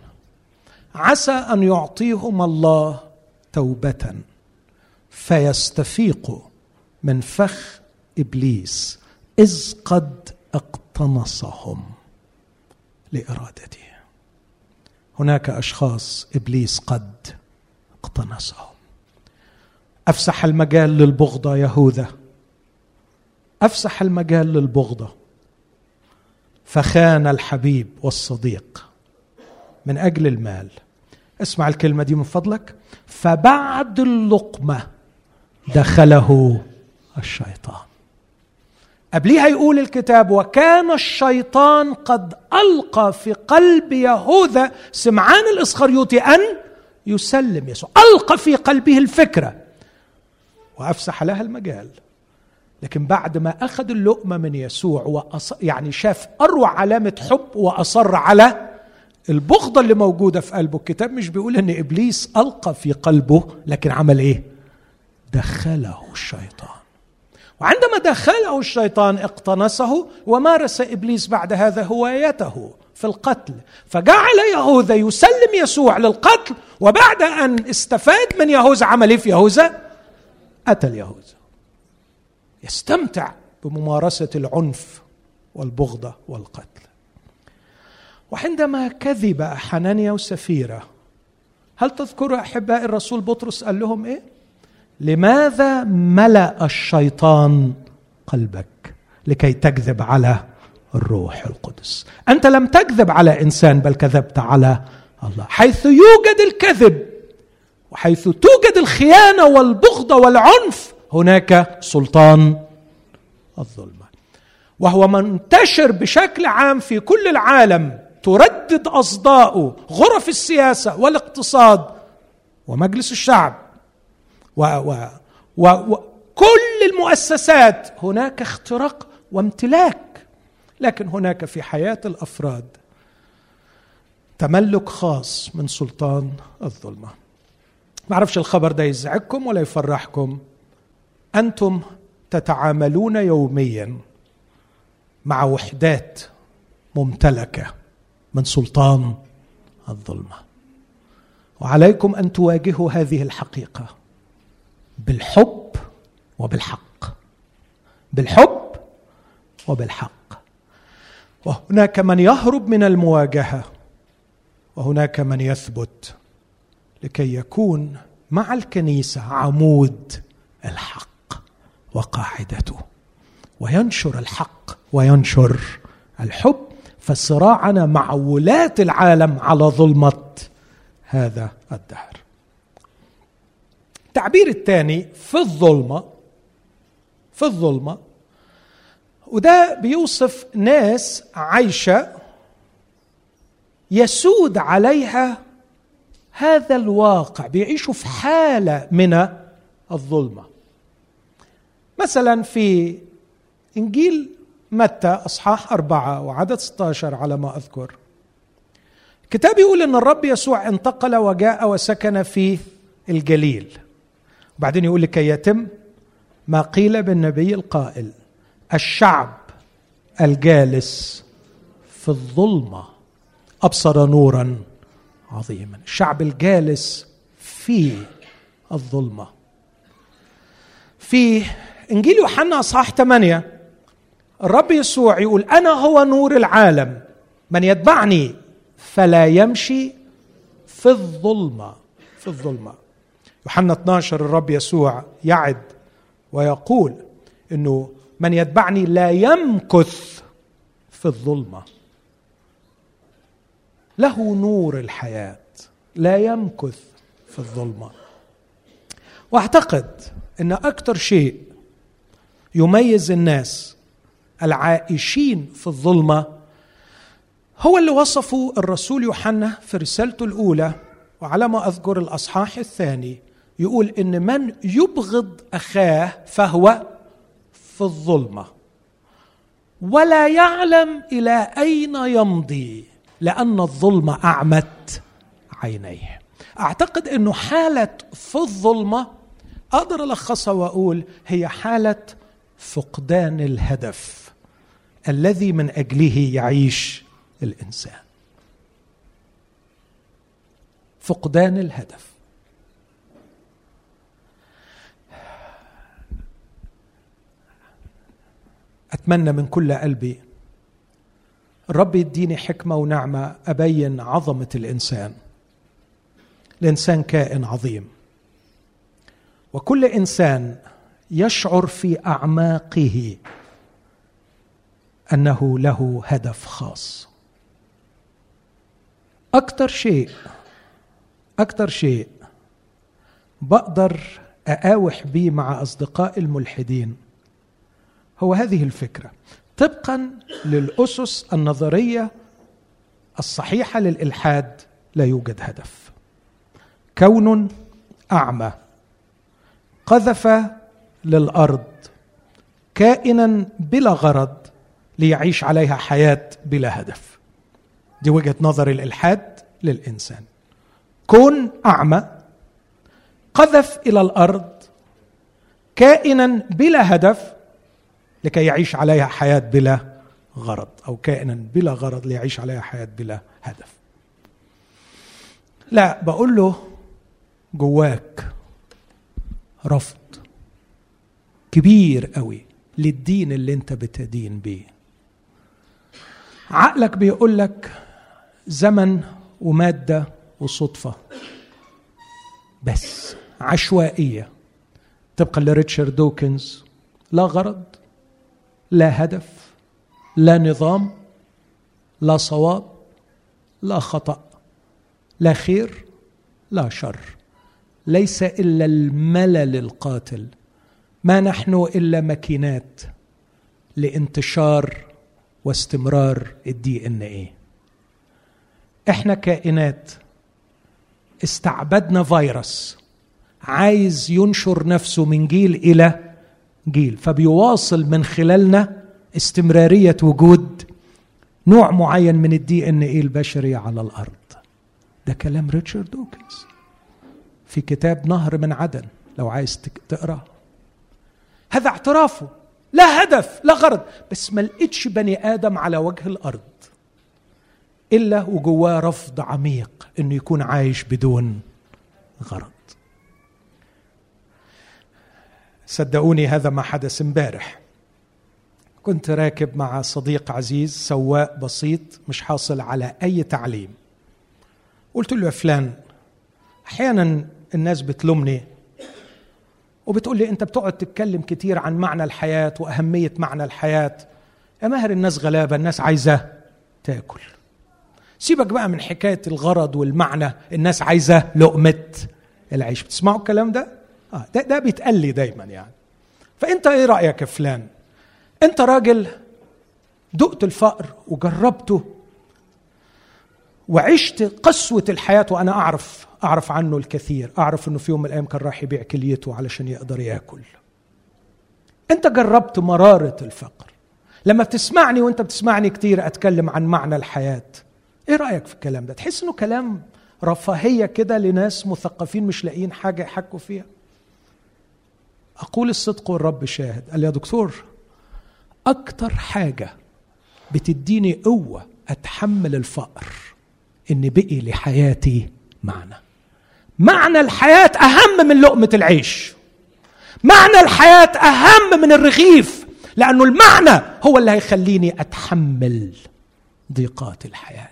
عسى أن يعطيهم الله توبة فيستفيقوا من فخ إبليس إذ قد اقتنصهم لإرادته. هناك أشخاص إبليس قد اقتنصهم. أفسح المجال للبغضة يهوذا أفسح المجال للبغضة. فخان الحبيب والصديق من أجل المال. اسمع الكلمة دي من فضلك. فبعد اللقمة دخله الشيطان. قبليها يقول الكتاب وكان الشيطان قد ألقى في قلب يهوذا سمعان الإسخريوطي أن يسلم يسوع. ألقى في قلبه الفكرة وأفسح لها المجال. لكن بعد ما أخذ اللقمة من يسوع وأص... يعني شاف أروع علامة حب وأصر على البغضه اللي موجودة في قلبه الكتاب مش بيقول إن إبليس ألقى في قلبه لكن عمل إيه؟ دخله الشيطان. وعندما دخله الشيطان اقتنصه ومارس إبليس بعد هذا هوايته في القتل فجعل يهوذا يسلم يسوع للقتل وبعد أن استفاد من يهوذا عمل في يهوذا قتل يهوذا يستمتع بممارسة العنف والبغضه والقتل. وعندما كذب حنانيا وسفيرة هل تذكروا أحباء الرسول بطرس؟ قال لهم إيه؟ لماذا ملأ الشيطان قلبك لكي تكذب على الروح القدس؟ أنت لم تكذب على إنسان بل كذبت على الله. حيث يوجد الكذب وحيث توجد الخيانة والبغضه والعنف هناك سلطان الظلمة. وهو منتشر بشكل عام في كل العالم. تردد اصداؤه غرف السياسة والاقتصاد ومجلس الشعب. و و و وكل المؤسسات هناك اختراق وامتلاك لكن هناك في حياة الأفراد تملك خاص من سلطان الظلمة. ما أعرفش الخبر ده يزعجكم ولا يفرحكم. أنتم تتعاملون يوميا مع وحدات ممتلكة من سلطان الظلمة. وعليكم أن تواجهوا هذه الحقيقة. بالحب وبالحق. بالحب وبالحق. وهناك من يهرب من المواجهة وهناك من يثبت لكي يكون مع الكنيسة عمود الحق وقاعدته. وينشر الحق وينشر الحب فصراعنا مع ولاة العالم على ظلمة هذا الدهر. التعبير الثاني في الظلمة في الظلمة وده بيوصف ناس عايشة يسود عليها هذا الواقع بيعيشوا في حالة من الظلمة. مثلا في إنجيل متى أصحاح أربعة وعدد 16 على ما أذكر. الكتاب يقول إن الرب يسوع انتقل وجاء وسكن في الجليل. وبعدين يقول لكي يتم ما قيل بالنبي القائل. الشعب الجالس في الظلمة أبصر نورا عظيما. الشعب الجالس في الظلمة. في إنجيل يوحنا اصحاح 8 الرب يسوع يقول أنا هو نور العالم. من يتبعني؟ فلا يمشي في الظلمة. في الظلمة. يوحنا 12 الرب يسوع يعد ويقول إنه من يتبعني لا يمكث في الظلمة. له نور الحياة. لا يمكث في الظلمة. واعتقد إن أكثر شيء يميز الناس العائشين في الظلمة هو اللي وصفه الرسول يوحنا في رسالته الأولى وعلى ما أذكر الأصحاح الثاني يقول إن من يبغض أخاه فهو في الظلمة. ولا يعلم إلى أين يمضي لأن الظلمة أعمت عينيه. أعتقد إنه حالة في الظلمة أقدر ألخصها وأقول هي حالة فقدان الهدف الذي من أجله يعيش الإنسان. فقدان الهدف. أتمنى من كل قلبي. الرب يديني حكمة ونعمة أبين عظمة الإنسان. الإنسان كائن عظيم. وكل إنسان يشعر في أعماقه أنه له هدف خاص. أكثر شيء أكثر شيء بقدر اقاوح به مع اصدقاء الملحدين هو هذه الفكرة. طبقا للأسس النظرية الصحيحة للإلحاد لا يوجد هدف. كون أعمى قذف للأرض كائنا بلا غرض ليعيش عليها حياة بلا هدف. دي وجهة نظر الإلحاد للإنسان. كون أعمى قذف إلى الأرض كائنا بلا هدف لكي يعيش عليها حياة بلا غرض أو كائنا بلا غرض ليعيش عليها حياة بلا هدف. لا بقول له جواك رفض كبير قوي للدين اللي انت بتدين بيه. عقلك بيقول لك زمن ومادة وصدفة بس عشوائية. طبقا لريتشارد دوكنز لا غرض لا هدف لا نظام لا صواب لا خطأ لا خير لا شر. ليس إلا الملل القاتل. ما نحن إلا ماكينات لانتشار واستمرار ال DNA. إحنا كائنات استعبدنا فيروس عايز ينشر نفسه من جيل إلى جيل. فبيواصل من خلالنا استمرارية وجود نوع معين من ال DNA البشري على الأرض. ده كلام ريتشارد دوكنز. في كتاب نهر من عدن لو عايز تقراه هذا اعترافه. لا هدف لا غرض. بس ما لقيتش بني آدم على وجه الأرض. إلا وجواه رفض عميق إنه يكون عايش بدون غرض. صدقوني هذا ما حدث امبارح. كنت راكب مع صديق عزيز سواق بسيط مش حاصل على أي تعليم. قلت له يا فلان أحيانا الناس بتلومني وبتقول لي أنت بتقعد تتكلم كتير عن معنى الحياة وأهمية معنى الحياة. يا ماهر الناس غلابة الناس عايزة تأكل. سيبك بقى من حكاية الغرض والمعنى الناس عايزة لقمة العيش. بتسمعوا الكلام ده؟ آه ده, ده بيتقال لي دايما يعني. فأنت إيه رأيك يا فلان؟ أنت راجل دقت الفقر وجربته وعشت قسوة الحياة وأنا أعرف أعرف عنه الكثير أعرف أنه في يوم من الأيام كان راح يبيع كليته علشان يقدر يأكل. أنت جربت مرارة الفقر. لما بتسمعني وأنت بتسمعني كتير أتكلم عن معنى الحياة. إيه رأيك في الكلام ده؟ تحس أنه كلام رفاهية كده لناس مثقفين مش لاقيين حاجة يحكوا فيها؟ أقول الصدق والرب شاهد. قال يا دكتور أكتر حاجة بتديني قوة أتحمل الفقر إن بقي لحياتي معنى. معنى الحياة أهم من لقمة العيش. معنى الحياة أهم من الرغيف لأنه المعنى هو اللي هيخليني أتحمل ضيقات الحياة.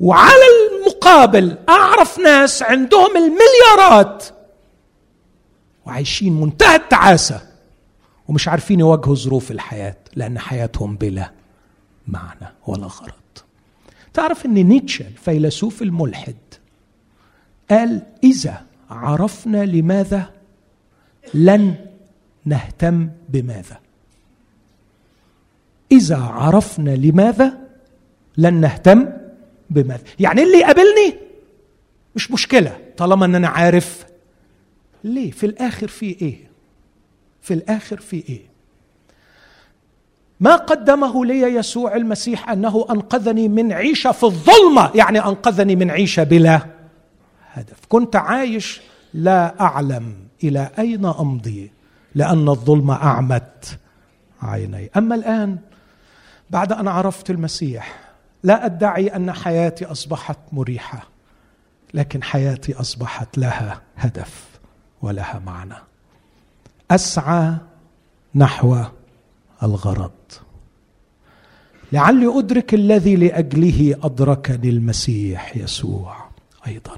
وعلى المقابل أعرف ناس عندهم المليارات وعايشين منتهى التعاسة ومش عارفين يواجهوا ظروف الحياة لأن حياتهم بلا معنى ولا غرض. تعرف أن نيتشه الفيلسوف الملحد قال إذا عرفنا لماذا لن نهتم بماذا؟ إذا عرفنا لماذا لن نهتم بماذا؟ يعني اللي يقابلني مش مشكلة طالما أن أنا عارف ليه؟ في الآخر في إيه؟ في الآخر في إيه؟ ما قدمه لي يسوع المسيح أنه أنقذني من عيشة في الظلمة يعني أنقذني من عيشة بلا هدف. كنت عايش لا أعلم إلى أين أمضي لأن الظلمه أعمت عيني. أما الآن بعد أن عرفت المسيح لا أدعي أن حياتي أصبحت مريحة لكن حياتي أصبحت لها هدف. ولها معنى. أسعى نحو الغرض. لعلي أدرك الذي لأجله أدركني المسيح يسوع أيضا.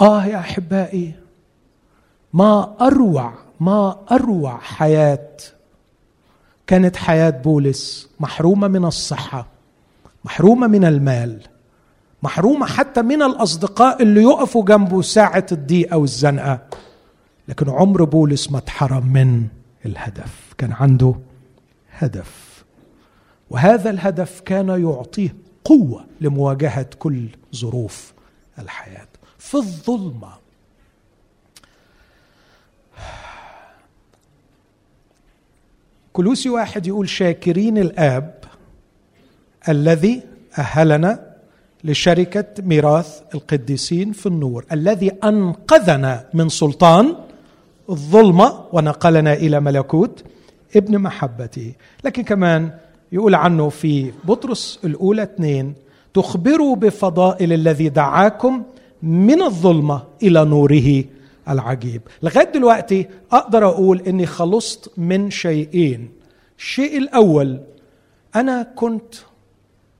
آه يا أحبائي ما أروع ما أروع حياة. كانت حياة بولس محرومة من الصحة محرومة من المال محرومة حتى من الأصدقاء اللي يقفوا جنبه ساعة الضيقه والزنقه لكن عمر بولس ما اتحرم من الهدف. كان عنده هدف. وهذا الهدف كان يعطيه قوة لمواجهة كل ظروف الحياة. في الظلمة. كلوسي واحد يقول شاكرين الآب الذي أهلنا لشركة ميراث القديسين في النور الذي أنقذنا من سلطان الظلمة ونقلنا إلى ملكوت ابن محبته. لكن كمان يقول عنه في بطرس الأولى اثنين تخبروا بفضائل الذي دعاكم من الظلمة إلى نوره العجيب. لغاية دلوقتي أقدر أقول أني خلصت من شيئين. الشيء الأول أنا كنت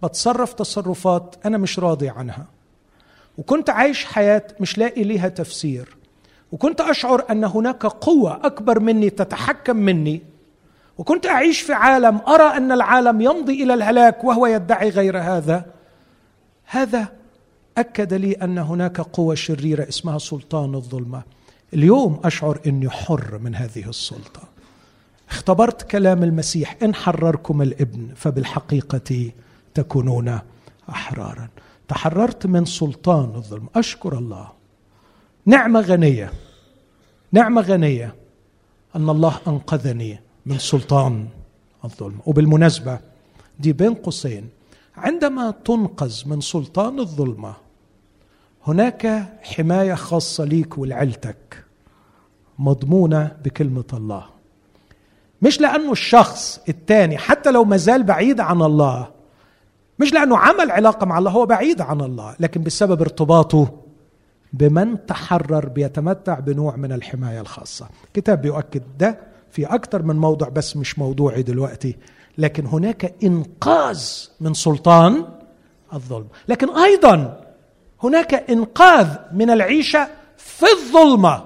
بتصرف تصرفات أنا مش راضي عنها. وكنت عايش حياة مش لاقي ليها تفسير. وكنت أشعر أن هناك قوة أكبر مني تتحكم مني. وكنت أعيش في عالم أرى أن العالم يمضي إلى الهلاك وهو يدعي غير هذا. هذا أكد لي أن هناك قوة شريرة اسمها سلطان الظلمة. اليوم أشعر إني حر من هذه السلطة. اختبرت كلام المسيح إن حرركم الإبن فبالحقيقة تكونون أحرارا. تحررت من سلطان الظلم. أشكر الله. نعمة غنية. نعمة غنية أن الله أنقذني من سلطان الظلم. وبالمناسبة دي بين قوسين. عندما تنقذ من سلطان الظلمه هناك حماية خاصة ليك ولعيلتك مضمونة بكلمة الله. مش لأنه الشخص الثاني حتى لو مازال بعيد عن الله مش لأنه عمل علاقة مع الله هو بعيد عن الله لكن بسبب ارتباطه بمن تحرر بيتمتع بنوع من الحماية الخاصة. الكتاب بيؤكد ده في أكثر من موضع بس مش موضوعي دلوقتي لكن هناك إنقاذ من سلطان الظلم. لكن أيضا هناك إنقاذ من العيشة في الظلمة.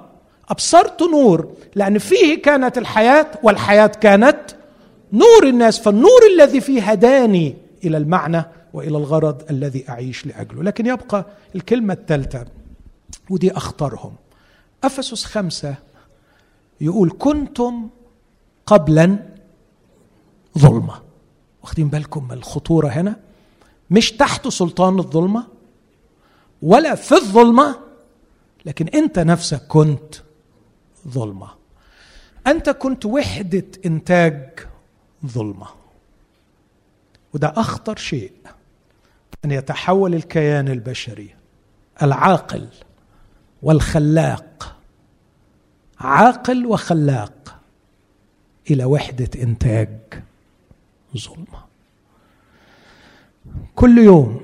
أبصرت نور لأن فيه كانت الحياة والحياة كانت نور الناس فالنور الذي فيه هداني إلى المعنى وإلى الغرض الذي أعيش لأجله. لكن يبقى الكلمة الثالثة ودي أخطرهم. أفسس خمسة يقول كنتم قبلا ظلمة. واخدين بالكم من الخطورة هنا؟ مش تحت سلطان الظلمة ولا في الظلمة لكن أنت نفسك كنت ظلمة. أنت كنت وحدة إنتاج ظلمة. وده أخطر شيء أن يتحول الكيان البشري العاقل والخلاق عاقل وخلاق إلى وحدة إنتاج ظلمه كل يوم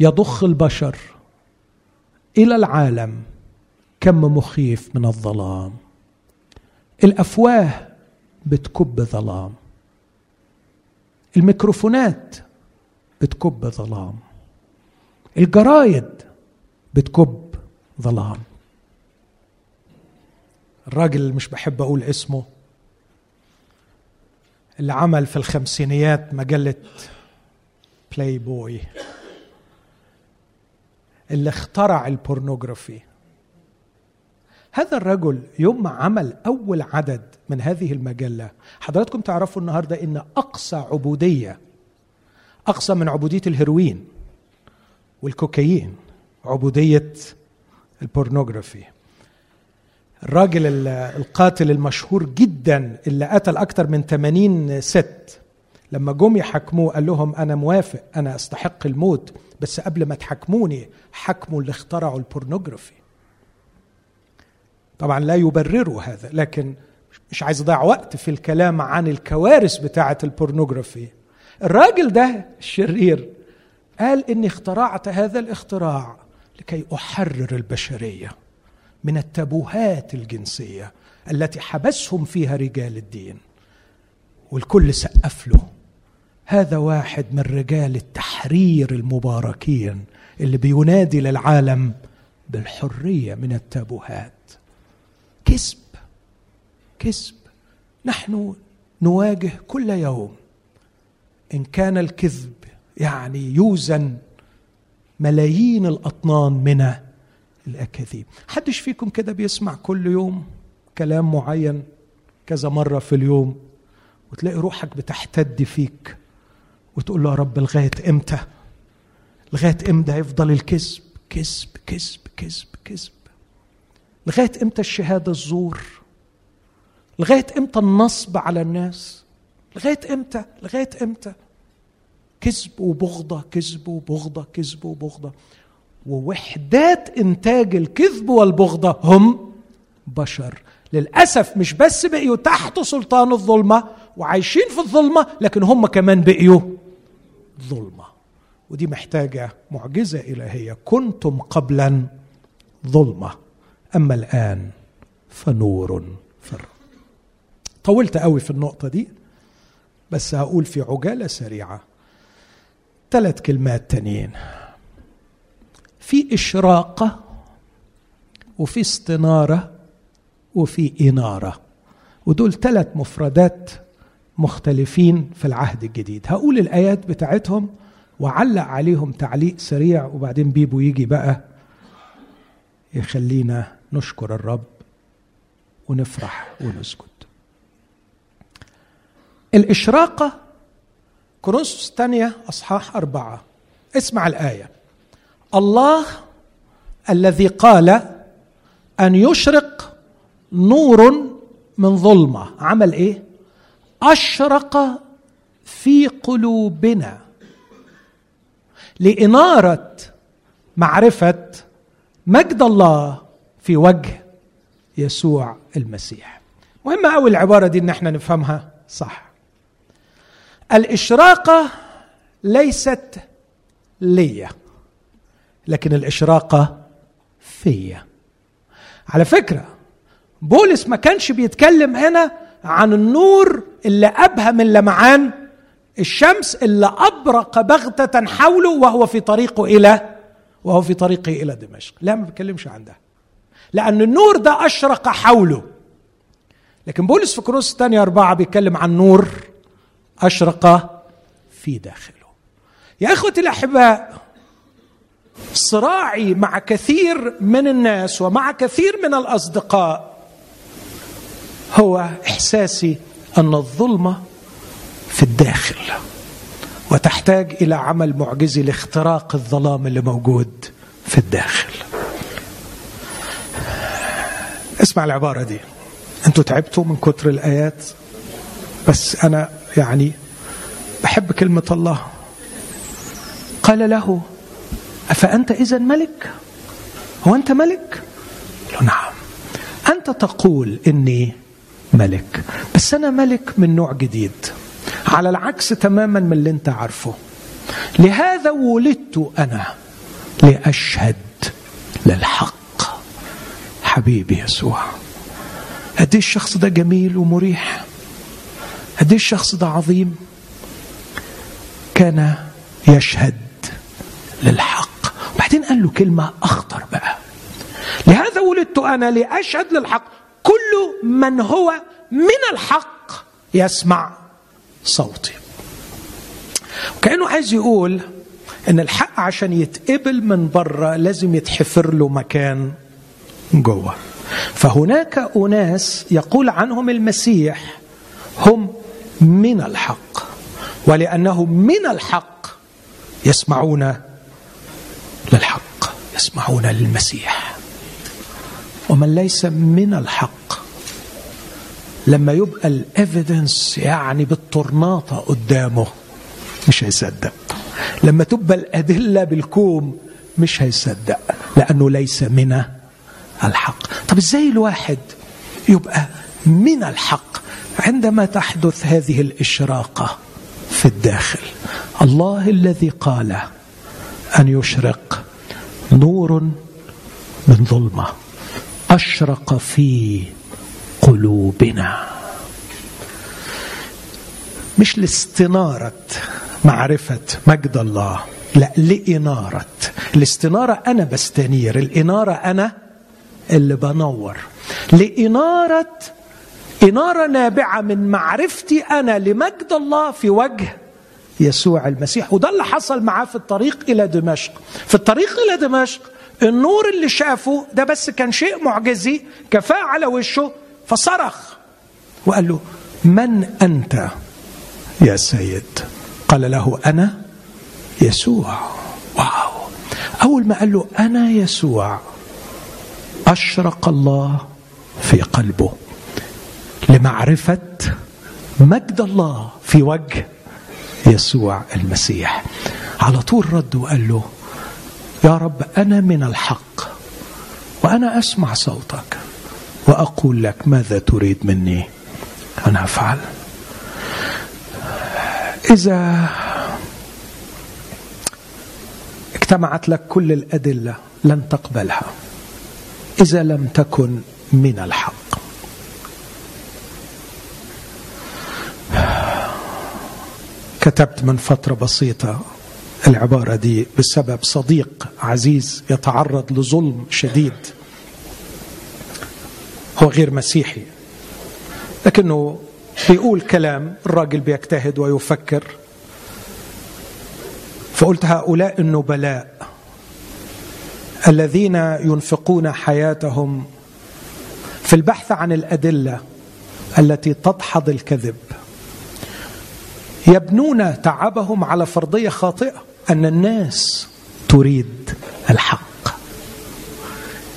يضخ البشر إلى العالم كم مخيف من الظلام. الأفواه بتكب ظلام. الميكروفونات بتكب ظلام. الجرايد بتكب ظلام. الراجل اللي مش بحب أقول اسمه اللي عمل في الخمسينيات مجلة بلاي بوي اللي اخترع ال pornography هذا الرجل يوم ما عمل أول عدد من هذه المجلة حضراتكم تعرفوا النهارده إن أقصى عبودية أقصى من عبودية الهيروين والكوكايين عبودية ال pornography. الراجل القاتل المشهور جدا اللي قتل أكثر من 80 ست لما جم يحاكموه قال لهم أنا موافق أنا أستحق الموت بس قبل ما تحاكموني حكموا اللي اخترعوا ال pornography. طبعا لا يبرروا هذا لكن مش عايز اضيع وقت في الكلام عن الكوارث بتاعة البورنوغرافي. الراجل ده الشرير قال إني اخترعت هذا الاختراع لكي أحرر البشرية من التابوهات الجنسية التي حبسهم فيها رجال الدين. والكل سقف له. هذا واحد من رجال التحرير المباركين اللي بينادي للعالم بالحرية من التابوهات. كذب كذب نحن نواجه كل يوم. إن كان الكذب يعني يوزن ملايين الأطنان من الأكاذيب. حدش فيكم كده بيسمع كل يوم كلام معين كذا مرة في اليوم وتلاقي روحك بتحتد فيك وتقول له يا رب لغاية إمتى؟ لغاية إمتى يفضل الكذب؟ كذب كذب كذب كذب. لغاية إمتى الشهادة الزور؟ لغاية إمتى النصب على الناس؟ لغاية إمتى؟ لغاية إمتى؟ كذب وبغضة كذب وبغضة كذب وبغضة. ووحدات إنتاج الكذب والبغضة هم بشر. للأسف مش بس بقيوا تحت سلطان الظلمة وعايشين في الظلمة لكن هم كمان بقيوا ظلمة. ودي محتاجة معجزة إلهية. كنتم قبلا ظلمة. أما الآن فنور فر. طولت قوي في النقطة دي بس هقول في عجالة سريعة. ثلاث كلمات تانيين. في اشراقه وفي استنارة وفي إنارة. ودول ثلاث مفردات مختلفين في العهد الجديد. هقول الآيات بتاعتهم وعلق عليهم تعليق سريع وبعدين بيبو يجي بقى يخلينا نشكر الرب ونفرح ونسجد الإشراقة كورنثوس الثانية أصحاح أربعة. اسمع الآية. الله الذي قال أن يشرق نور من ظلمة. عمل إيه؟ أشرق في قلوبنا لإنارة معرفة مجد الله في وجه يسوع المسيح. مهمة أوي العبارة دي إن إحنا نفهمها صح. الإشراقة ليست ليا لكن الإشراقة فيا. على فكرة بولس ما كانش بيتكلم هنا عن النور اللي أبهى من لمعان الشمس اللي أبرق بغتة حوله وهو في طريقه إلى وهو في طريقه إلى دمشق. لا ما بيتكلمش عن ده. لأن النور ده أشرق حوله. لكن بولس في كروس الثانية أربعة بيتكلم عن نور أشرق في داخله. يا إخوتي الأحباء صراعي مع كثير من الناس ومع كثير من الأصدقاء هو إحساسي أن الظلمة في الداخل وتحتاج إلى عمل معجزي لاختراق الظلام اللي موجود في الداخل. اسمع العبارة دي. أنتوا تعبتوا من كتر الآيات بس أنا يعني بحب كلمة الله. قال له أفأنت إذا ملك؟ هو أنت ملك؟ له نعم. أنت تقول إني ملك بس أنا ملك من نوع جديد على العكس تماما من اللي أنت عارفه. لهذا ولدت أنا لأشهد للحق. حبيبي يسوع. قد الشخص ده جميل ومريح؟ قد الشخص ده عظيم؟ كان يشهد للحق. وبعدين قال له كلمة أخطر بقى. لهذا ولدت أنا لأشهد للحق. كل من هو من الحق يسمع صوتي. وكأنه عايز يقول إن الحق عشان يتقبل من بره لازم يتحفر له مكان جوه. فهناك أناس يقول عنهم المسيح هم من الحق ولانهم من الحق يسمعون للحق يسمعون للمسيح. ومن ليس من الحق لما يبقى الافيدنس يعني بالطرناطة قدامه مش هيصدق. لما تبقى الأدلة بالكوم مش هيصدق لأنه ليس من الحق. طب إزاي الواحد يبقى من الحق عندما تحدث هذه الإشراقة في الداخل؟ الله الذي قال أن يشرق نور من ظلمة أشرق في قلوبنا. مش لاستنارة معرفة مجد الله لا لإنارة. الاستنارة أنا بستنير الإنارة أنا اللي بنور. لاناره إنارة نابعة من معرفتي أنا لمجد الله في وجه يسوع المسيح. وده اللي حصل معاه في الطريق إلى دمشق. في الطريق إلى دمشق النور اللي شافه ده بس كان شيء معجزي كفاه على وشه فصرخ وقال له من أنت يا سيد؟ قال له أنا يسوع. واو. أول ما قال له أنا يسوع. أشرق الله في قلبه. لمعرفة مجد الله في وجه يسوع المسيح. على طول رد وقال له يا رب أنا من الحق وأنا أسمع صوتك وأقول لك ماذا تريد مني. أنا أفعل. إذا اجتمعت لك كل الأدلة لن تقبلها. إذا لم تكن من الحق. كتبت من فترة بسيطة العبارة دي بسبب صديق عزيز يتعرض لظلم شديد. هو غير مسيحي لكنه بيقول كلام الراجل بيجتهد ويفكر. فقلت هؤلاء النبلاء الذين ينفقون حياتهم في البحث عن الأدلة التي تدحض الكذب. يبنون تعبهم على فرضية خاطئة أن الناس تريد الحق.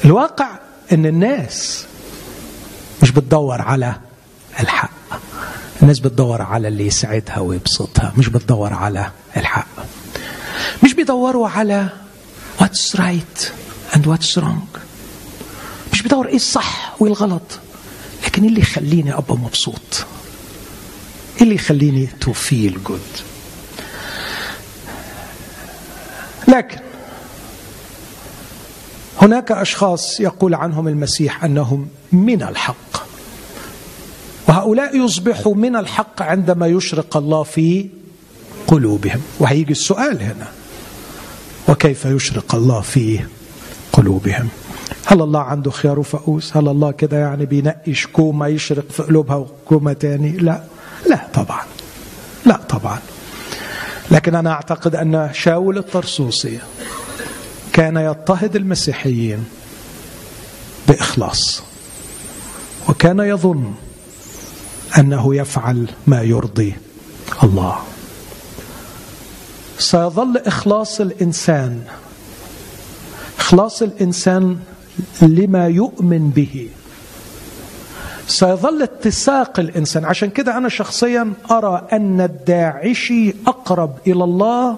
الواقع أن الناس مش بتدور على الحق. الناس بتدور على اللي يسعدها ويبسطها مش بتدور على الحق. مش بيدوروا على what's right and what's wrong? مش بدور إيه الصح وإيه الغلط لكن إيه اللي يخليني أبقى مبسوط؟ إيه اللي يخليني to feel good لكن هناك أشخاص يقول عنهم المسيح أنهم من الحق. وهؤلاء يصبحوا من الحق عندما يشرق الله في قلوبهم. وهيجي السؤال هنا. وكيف يشرق الله في قلوبهم؟ هل الله عنده خيار وفؤوس هل الله كده يعني بينقي شكومة يشرق في قلوبها وكومة تاني؟ لا. لا طبعا. لا طبعا. لكن أنا أعتقد أن شاول الطرسوسي كان يضطهد المسيحيين بإخلاص وكان يظن أنه يفعل ما يرضي الله. سيظل إخلاص الإنسان إخلاص الإنسان لما يؤمن به. سيظل اتساق الإنسان. عشان كده أنا شخصيا أرى أن الداعشي أقرب إلى الله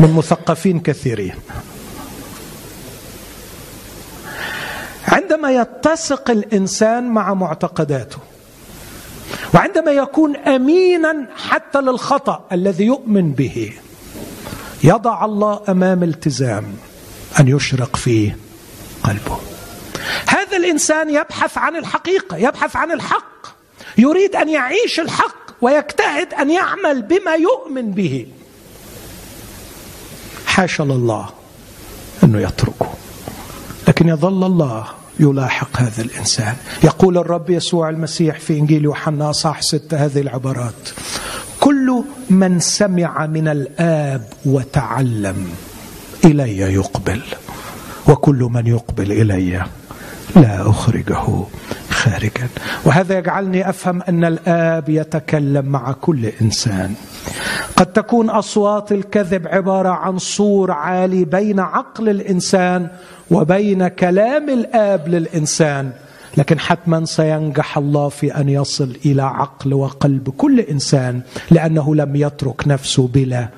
من مثقفين كثيرين. عندما يتسق الإنسان مع معتقداته وعندما يكون امينا حتى للخطأ الذي يؤمن به يضع الله أمام التزام أن يشرق فيه قلبه. هذا الإنسان يبحث عن الحقيقة يبحث عن الحق يريد أن يعيش الحق ويجتهد أن يعمل بما يؤمن به. حاشا لله أنه يتركه. لكن يظل الله يلاحق هذا الإنسان. يقول الرب يسوع المسيح في إنجيل يوحنا اصح ستة هذه العبارات كل من سمع من الآب وتعلم إلي يقبل وكل من يقبل إلي لا أخرجه خارجا. وهذا يجعلني أفهم أن الآب يتكلم مع كل إنسان. قد تكون أصوات الكذب عبارة عن صور عالي بين عقل الإنسان وبين كلام الآب للإنسان. لكن حتما سينجح الله في أن يصل إلى عقل وقلب كل إنسان لأنه لم يترك نفسه بلا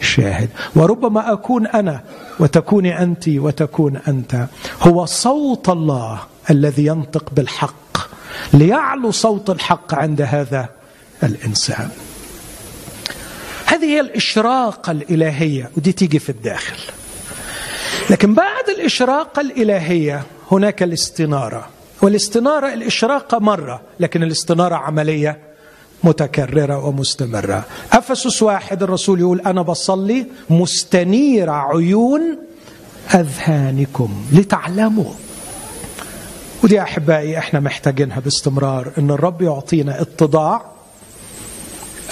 شاهد. وربما أكون أنا وتكوني أنت وتكون أنت. هو صوت الله الذي ينطق بالحق ليعلو صوت الحق عند هذا الإنسان. هذه هي الاشراقه الإلهية. ودي تيجي في الداخل. لكن بعد الاشراقه الإلهية هناك الاستنارة. والاستنارة الاشراقه مرة لكن الاستنارة عملية متكررة ومستمرة. أفسس واحد الرسول يقول أنا بصلي مستنير عيون أذهانكم لتعلموا. ودي أحبائي إحنا محتاجينها باستمرار إن الرب يعطينا اتضاع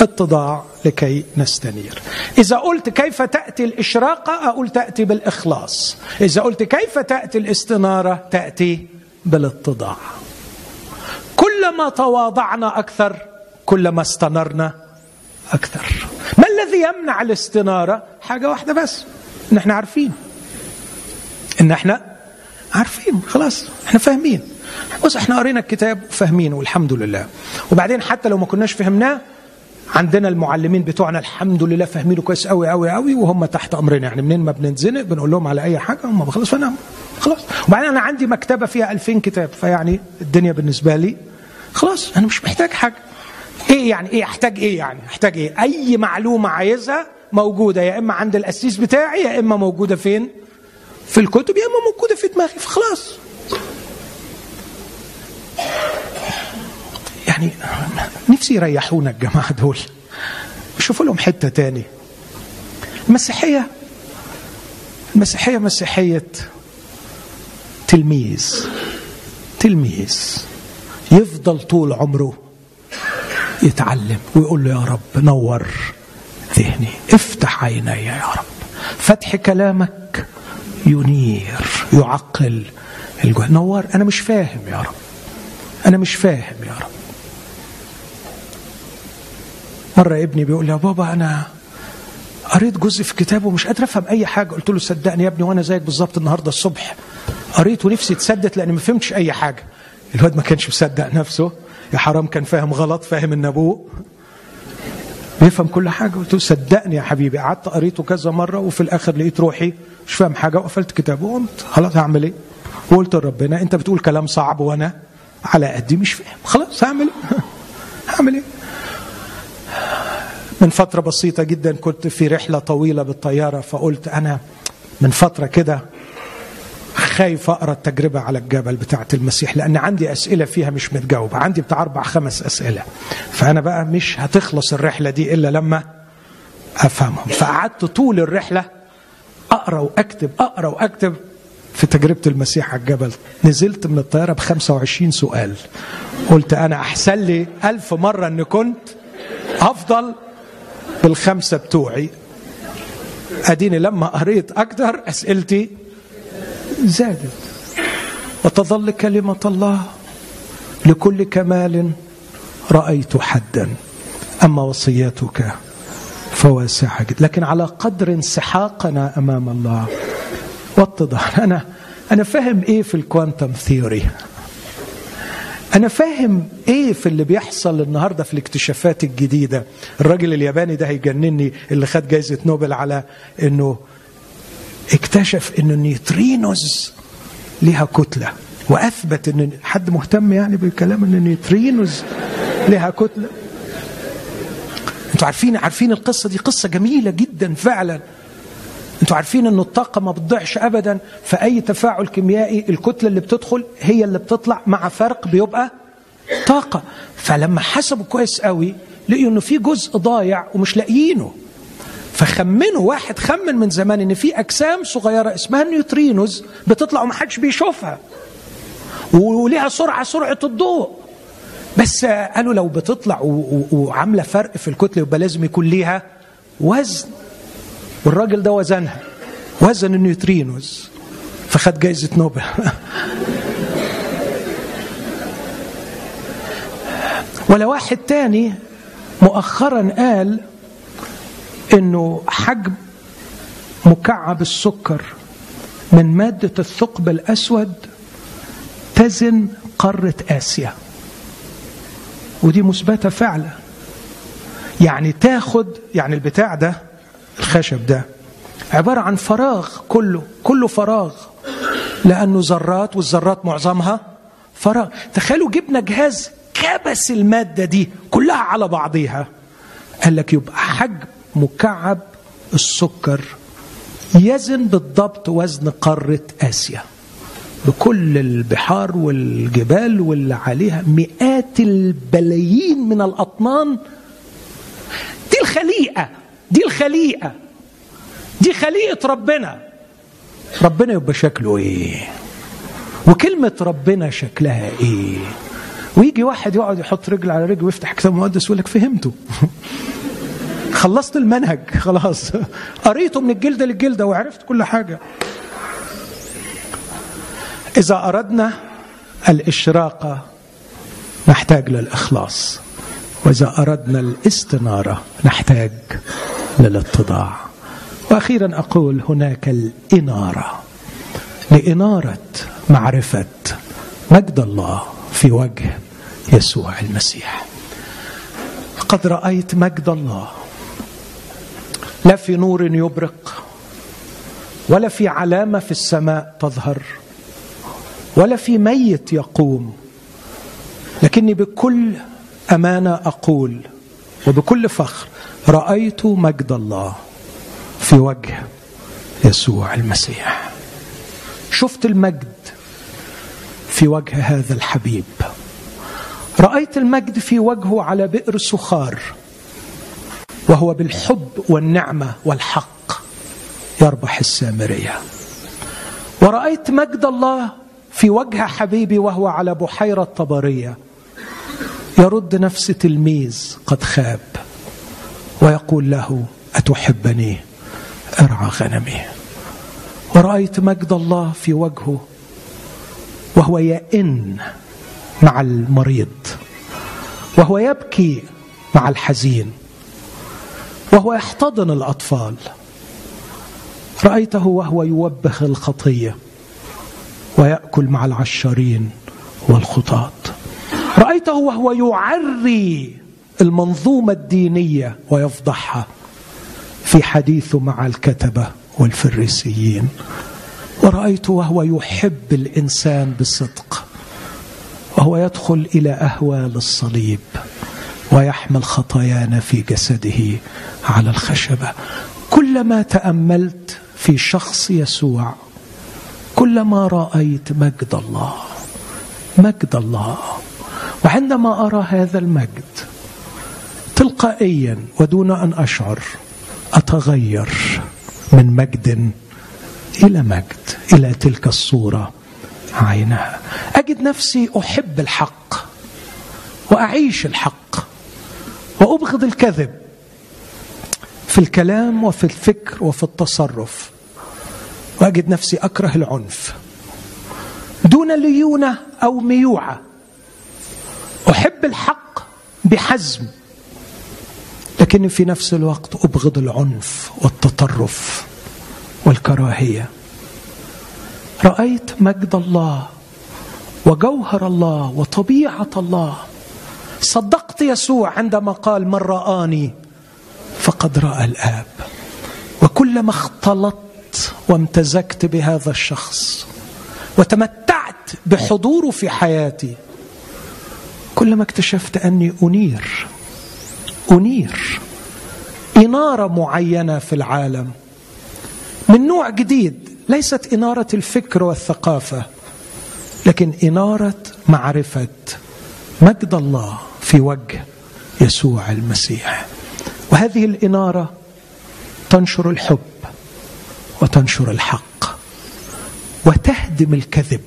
اتضاع لكي نستنير. إذا قلت كيف تأتي الإشراقة أقول تأتي بالإخلاص. إذا قلت كيف تأتي الاستنارة تأتي بالاتضاع كلما تواضعنا أكثر كلما استنرنا أكثر. ما الذي يمنع الاستنارة؟ حاجة واحدة بس إن إحنا عارفين. إن إحنا عارفين خلاص إحنا فاهمين. بص إحنا قرينا الكتاب وفاهمينه والحمد لله. وبعدين حتى لو ما كناش فهمناه عندنا المعلمين بتوعنا الحمد لله فاهمينه كويس قوي قوي قوي وهم تحت أمرنا. يعني منين ما بنتزنق بنقول لهم على أي حاجة هم خلاص فاهم خلاص. وبعدين أنا عندي مكتبة فيها 2000 كتاب فيعني الدنيا بالنسبة لي خلاص أنا مش محتاج حاجة. إيه يعني إيه؟ أحتاج إيه يعني؟ أحتاج إيه؟ أي معلومة عايزها موجودة يا إما عند الأسيس بتاعي يا إما موجودة فين؟ في الكتب يا إما موجودة في دماغي فخلاص. يعني نفسي يريحونا الجماعه دول. يشوفوا لهم حتة تاني. المسيحيه المسيحيه مسيحية تلميذ. تلميذ. يفضل طول عمره يتعلم ويقول له يا رب نور ذهني. افتح عيني يا رب. فتح كلامك ينير يعقل الجهد نور أنا مش فاهم يا رب. أنا مش فاهم يا رب. مرة ابني بيقول يا بابا أنا قريت جزء في كتابه ومش قادر أفهم أي حاجة. قلت له صدقني يا ابني وأنا زيك بالظبط النهاردة الصبح قريت ونفسي تصدق لأني ما فهمتش أي حاجة. الواد ما كانش مصدق نفسه. يا حرام كان فاهم غلط فاهم إن أبوه بيفهم كل حاجة. قلت له صدقني يا حبيبي قعدت قريته كذا مرة وفي الآخر لقيت روحي مش فاهم حاجة وقفلت كتابه وقمت. خلاص هعمل إيه؟ وقلت لربنا أنت بتقول كلام صعب وأنا على قدي مش فاهم. خلاص هعمل إيه؟ هعمل إيه؟ من فترة بسيطة جدا كنت في رحلة طويلة بالطيارة فقلت أنا من فترة كده خايف أقرأ التجربة على الجبل بتاعة المسيح لأن عندي أسئلة فيها مش متجاوبة عندي بتاع أربع خمس أسئلة. فأنا بقى مش هتخلص الرحلة دي إلا لما أفهمهم. فقعدت طول الرحلة أقرأ وأكتب أقرأ وأكتب في تجربة المسيح على الجبل. نزلت من الطيارة ب 25 سؤال. قلت أنا أحسن لي ألف مرة أن كنت أفضل بالخمسة بتوعي. أديني لما قريت أكثر أسئلتي زادت. وتظل كلمة الله لكل كمال رأيت حدا. أما وصيتك فواسعة جدا لكن على قدر انسحاقنا أمام الله. واتضح. أنا أنا فاهم إيه في ال quantum theory أنا فاهم إيه في اللي بيحصل النهاردة في الاكتشافات الجديدة. الراجل الياباني ده هيجنني اللي خد جايزة نوبل على إنه اكتشف إن ال neutrinos ليها كتلة وأثبت إن حد مهتم يعني بالكلام إن ال neutrinos ليها كتلة. أنتوا عارفين عارفين القصة دي؟ قصة جميلة جدا فعلا. أنتوا عارفين ان الطاقة ما بتضيعش ابدا في اي تفاعل كيميائي الكتلة اللي بتدخل هي اللي بتطلع مع فرق بيبقى طاقة. فلما حسبوا كويس قوي لقيوا إنه في جزء ضايع ومش لاقيينه. فخمنوا واحد خمن من زمان إن في أجسام صغيرة اسمها ال neutrinos بتطلع ومحدش بيشوفها. وليها سرعة سرعة الضوء. بس قالوا لو بتطلع وعاملة فرق في الكتلة يبقى لازم يكون ليها وزن. والراجل ده وزنها وزن النيوترينوز فخد جائزة نوبل. ولا واحد تاني مؤخرا قال إنه حجم مكعب السكر من مادة الثقب الأسود تزن قارة آسيا. ودي مثبتة فعلا. يعني تاخد يعني البتاع ده الخشب ده. عبارة عن فراغ كله كله فراغ. لأنه ذرات والذرات معظمها فراغ. تخيلوا جبنا جهاز كبس المادة دي كلها على بعضيها. قال لك يبقى حجم مكعب السكر يزن بالضبط وزن قارة آسيا. بكل البحار والجبال واللي عليها مئات البلايين من الأطنان. دي الخليقة. دي الخليقة. دي خليقة ربنا. ربنا يبقى شكله إيه؟ وكلمة ربنا شكلها إيه؟ ويجي واحد يقعد يحط رجل على رجل ويفتح كتاب مقدس ويقول لك فهمته. خلصت المنهج خلاص. قريته من الجلدة للجلدة وعرفت كل حاجة. إذا أردنا الإشراقة نحتاج للإخلاص. وإذا أردنا الاستنارة نحتاج للاتضاع وأخيرا أقول هناك الإنارة. لإنارة معرفة مجد الله في وجه يسوع المسيح. قد رأيت مجد الله. لا في نور يبرق ولا في علامة في السماء تظهر ولا في ميت يقوم. لكني بكل أمانة أقول وبكل فخر رأيت مجد الله في وجه يسوع المسيح. شفت المجد في وجه هذا الحبيب. رأيت المجد في وجهه على بئر سخار وهو بالحب والنعمة والحق يربح السامرية. ورأيت مجد الله في وجه حبيبي وهو على بحيرة طبرية يرد نفس تلميذ قد خاب. ويقول له أتحبني؟ أرعى غنمي. ورأيت مجد الله في وجهه وهو يئن مع المريض وهو يبكي مع الحزين وهو يحتضن الأطفال. رأيته وهو يوبخ الخطية ويأكل مع العشارين والخطاة. رأيته وهو يعري المنظومة الدينية ويفضحها في حديثه مع الكتبة والفريسيين. ورأيت وهو يحب الإنسان بصدق وهو يدخل إلى أهوال الصليب ويحمل خطايانا في جسده على الخشبة. كلما تأملت في شخص يسوع كلما رأيت مجد الله مجد الله. وعندما أرى هذا المجد تلقائيا ودون أن أشعر أتغير من مجد إلى مجد إلى تلك الصورة عينها. أجد نفسي أحب الحق وأعيش الحق وأبغض الكذب في الكلام وفي الفكر وفي التصرف. وأجد نفسي أكره العنف دون ليونة أو ميوعة. أحب الحق بحزم لكني في نفس الوقت أبغض العنف والتطرف والكراهية. رأيت مجد الله وجوهر الله وطبيعة الله. صدقت يسوع عندما قال من رآني فقد رأى الآب وكلما اختلطت وامتزجت بهذا الشخص وتمتعت بحضوره في حياتي كلما اكتشفت أني أنير أنير. إنارة معينة في العالم. من نوع جديد. ليست إنارة الفكر والثقافة لكن إنارة معرفة مجد الله في وجه يسوع المسيح. وهذه الإنارة تنشر الحب وتنشر الحق وتهدم الكذب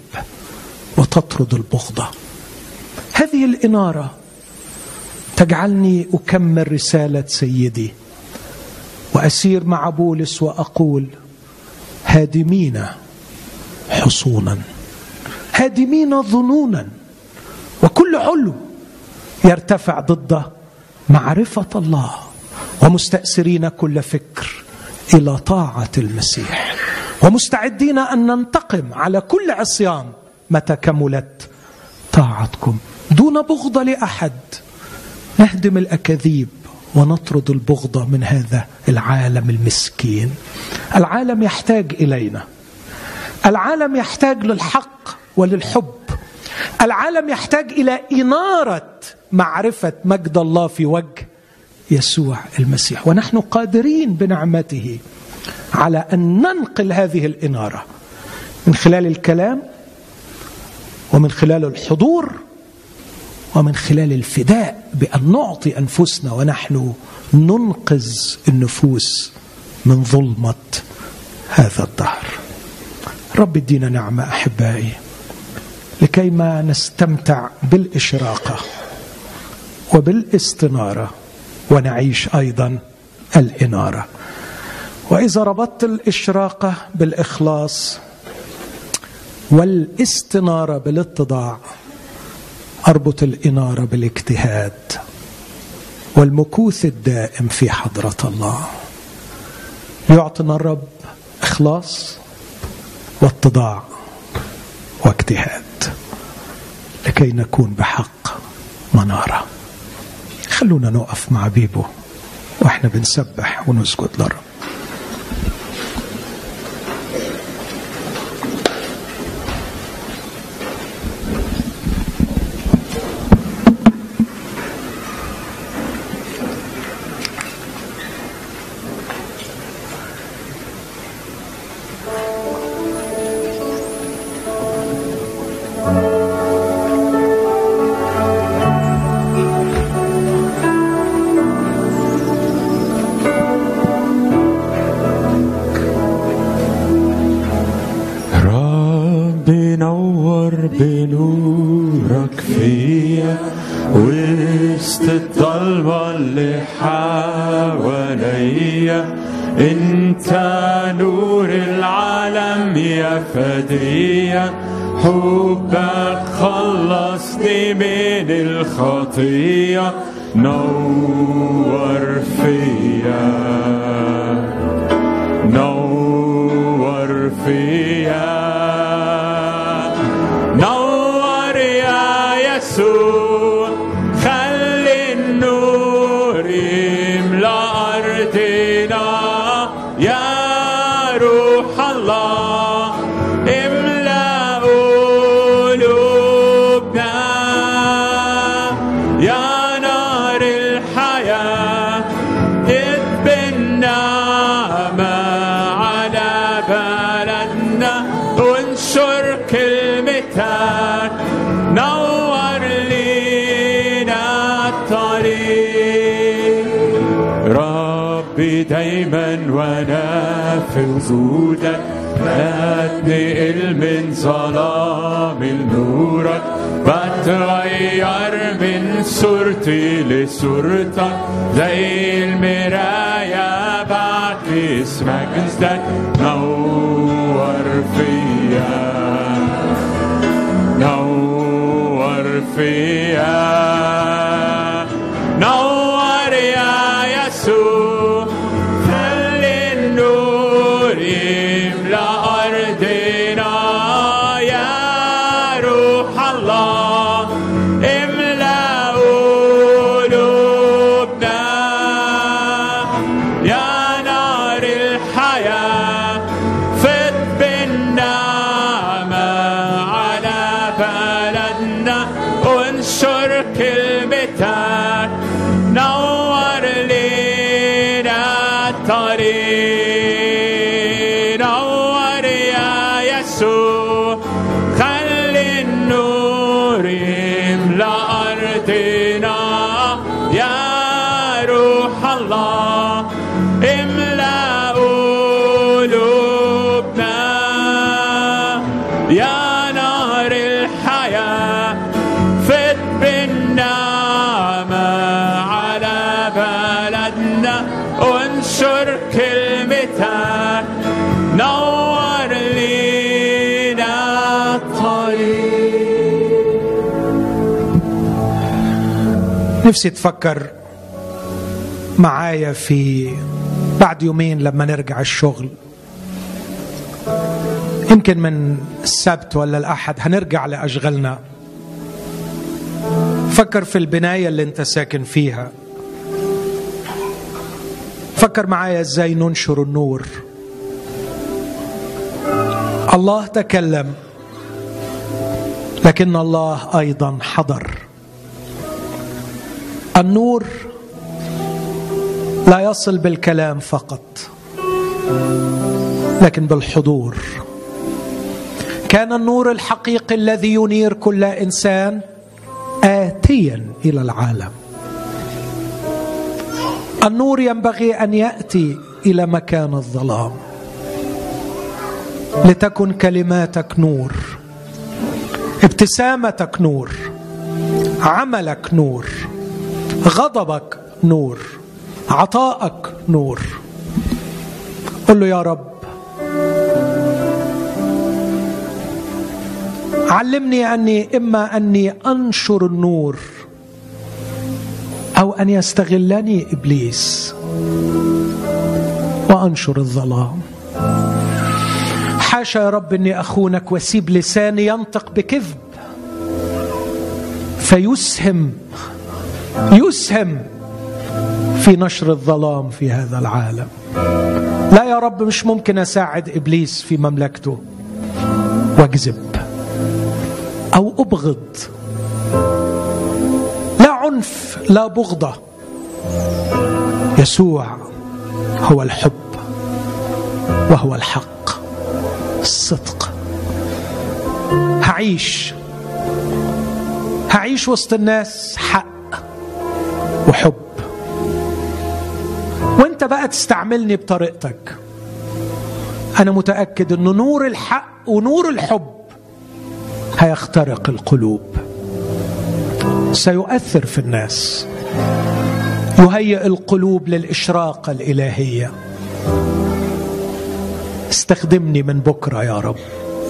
وتطرد البغضة. هذه الإنارة تجعلني أكمل رسالة سيدي وأسير مع بولس وأقول هادمين حصونا هادمين ظنونا وكل علو يرتفع ضد معرفة الله ومستأسرين كل فكر إلى طاعة المسيح ومستعدين أن ننتقم على كل عصيان متى كملت طاعتكم دون بغضة لأحد. نهدم الأكاذيب ونطرد البغضة من هذا العالم المسكين. العالم يحتاج إلينا. العالم يحتاج للحق وللحب. العالم يحتاج إلى إنارة معرفة مجد الله في وجه يسوع المسيح. ونحن قادرين بنعمته على أن ننقل هذه الإنارة من خلال الكلام ومن خلال الحضور ومن خلال الفداء بأن نعطي أنفسنا ونحن ننقذ النفوس من ظلمة هذا الدهر. رب ادينا نعمة أحبائي لكيما نستمتع بالإشراقة وبالاستنارة ونعيش أيضا الإنارة. وإذا ربطت الإشراقة بالإخلاص والإستنارة بالاتضاع أربط الإنارة بالاجتهاد والمكوث الدائم في حضرة الله. يعطينا الرب إخلاص واتضاع واجتهاد لكي نكون بحق منارة. خلونا نقف مع بيبو وإحنا بنسبح ونسجد لرب لم فدية. حبك خلصني من الخطية. نور فيا. نور فيا. في وجودك بتنقل من ظلام لنورك بتغير من صورتي لصورتك زي المراية بعكس مجدك نور فيا نور فيا. نفسي تفكر معايا في بعد يومين لما نرجع الشغل. يمكن من السبت ولا الأحد هنرجع لأشغالنا فكر في البناية اللي انت ساكن فيها. فكر معايا إزاي ننشر النور. الله تكلم لكن الله أيضا حضر. النور لا يصل بالكلام فقط لكن بالحضور. كان النور الحقيقي الذي ينير كل إنسان اتيا إلى العالم. النور ينبغي أن يأتي إلى مكان الظلام. لتكن كلماتك نور ابتسامتك نور عملك نور. غضبك نور عطائك نور. قل له يا رب علمني أني إما أني أنشر النور أو أن يستغلني إبليس وأنشر الظلام. حاشا يا رب إني أخونك واسيب لساني ينطق بكذب فيسهم يسهم في نشر الظلام في هذا العالم. لا يا رب مش ممكن أساعد إبليس في مملكته. واكذب أو أبغض. لا عنف لا بغضة. يسوع هو الحب وهو الحق. الصدق. هعيش. هعيش وسط الناس حق. وحب. وانت بقى تستعملني بطريقتك. أنا متأكد ان نور الحق ونور الحب هيخترق القلوب. سيؤثر في الناس. يهيئ القلوب للاشراقه الإلهية. استخدمني من بكرة يا رب.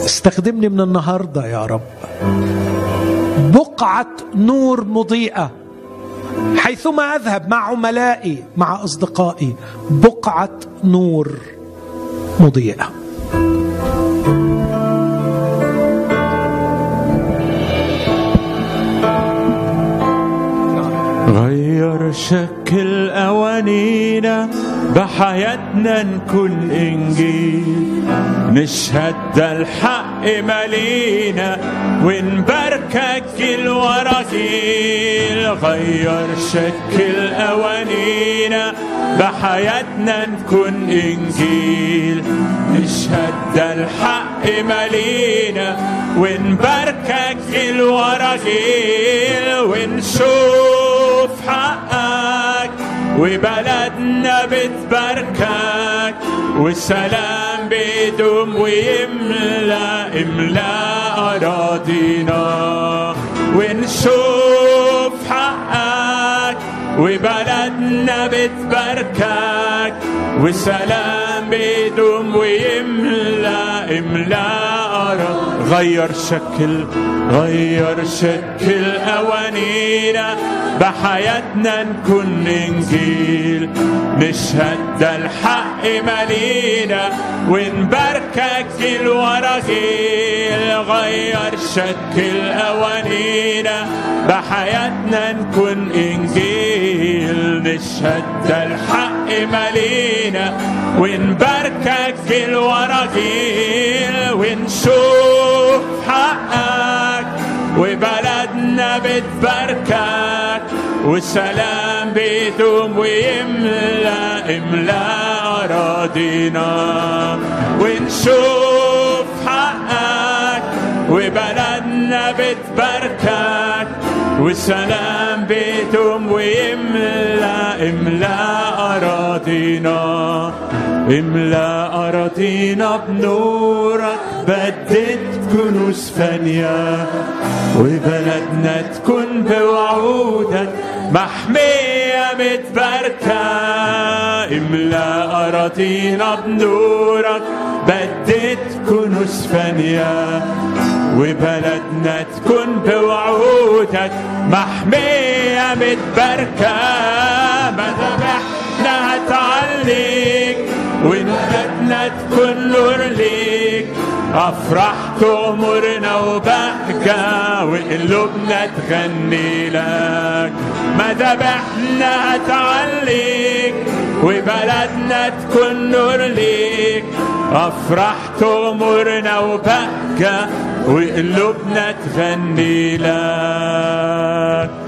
استخدمني من النهارده يا رب. بقعة نور مضيئة. حيثما أذهب مع عملائي مع أصدقائي بقعة نور مضيئة. غير شكل أوانينا بحياتنا نكون إنجيل. نشهد ده الحق مالينا ونباركك جيل ورا جيل غير شكل أوانينا بحياتنا نكون إنجيل. نشهد ده الحق مالينا ونباركك الوراجيل ونشوف وبلدنا بتباركك والسلام بيدوم ويملأ املأ أراضينا. ونشوف حقك وبلدنا بتباركك. والسلام بيدوم ويملأ املأ أرى غير شكل غير شكل أوانينا. بحياتنا نكون إنجيل نشهد ده الحق مالينا ونباركك الوراغيل غير شكل أوانينا بحياتنا نكون إنجيل نشهد ده الحق مالينا ونباركك الوراغيل ونشوف حقك وبلدنا بتباركك والسلام بيدوم ويملأ املأ أراضينا. ونشوف حقك وبلدنا بتباركك والسلام بيدوم ويملأ املأ أراضينا. املأ أراضينا بنورك. بدت كنوز فانيه وبلدنا تكون بوعودك محمية متباركة إملا أراضينا بنورك بدت كنوز فانية وبلدنا تكون بوعودك محمية متباركة. ما ذبحنا هتعليك وبلدنا تكون نور ليك. أفرح تأمرنا وبهجة وقلوبنا تغني لك. ما ذبحنا تعليك؟ وبلدنا تكون نور ليك. أفرح تأمرنا وبهجة وقلوبنا تغني لك.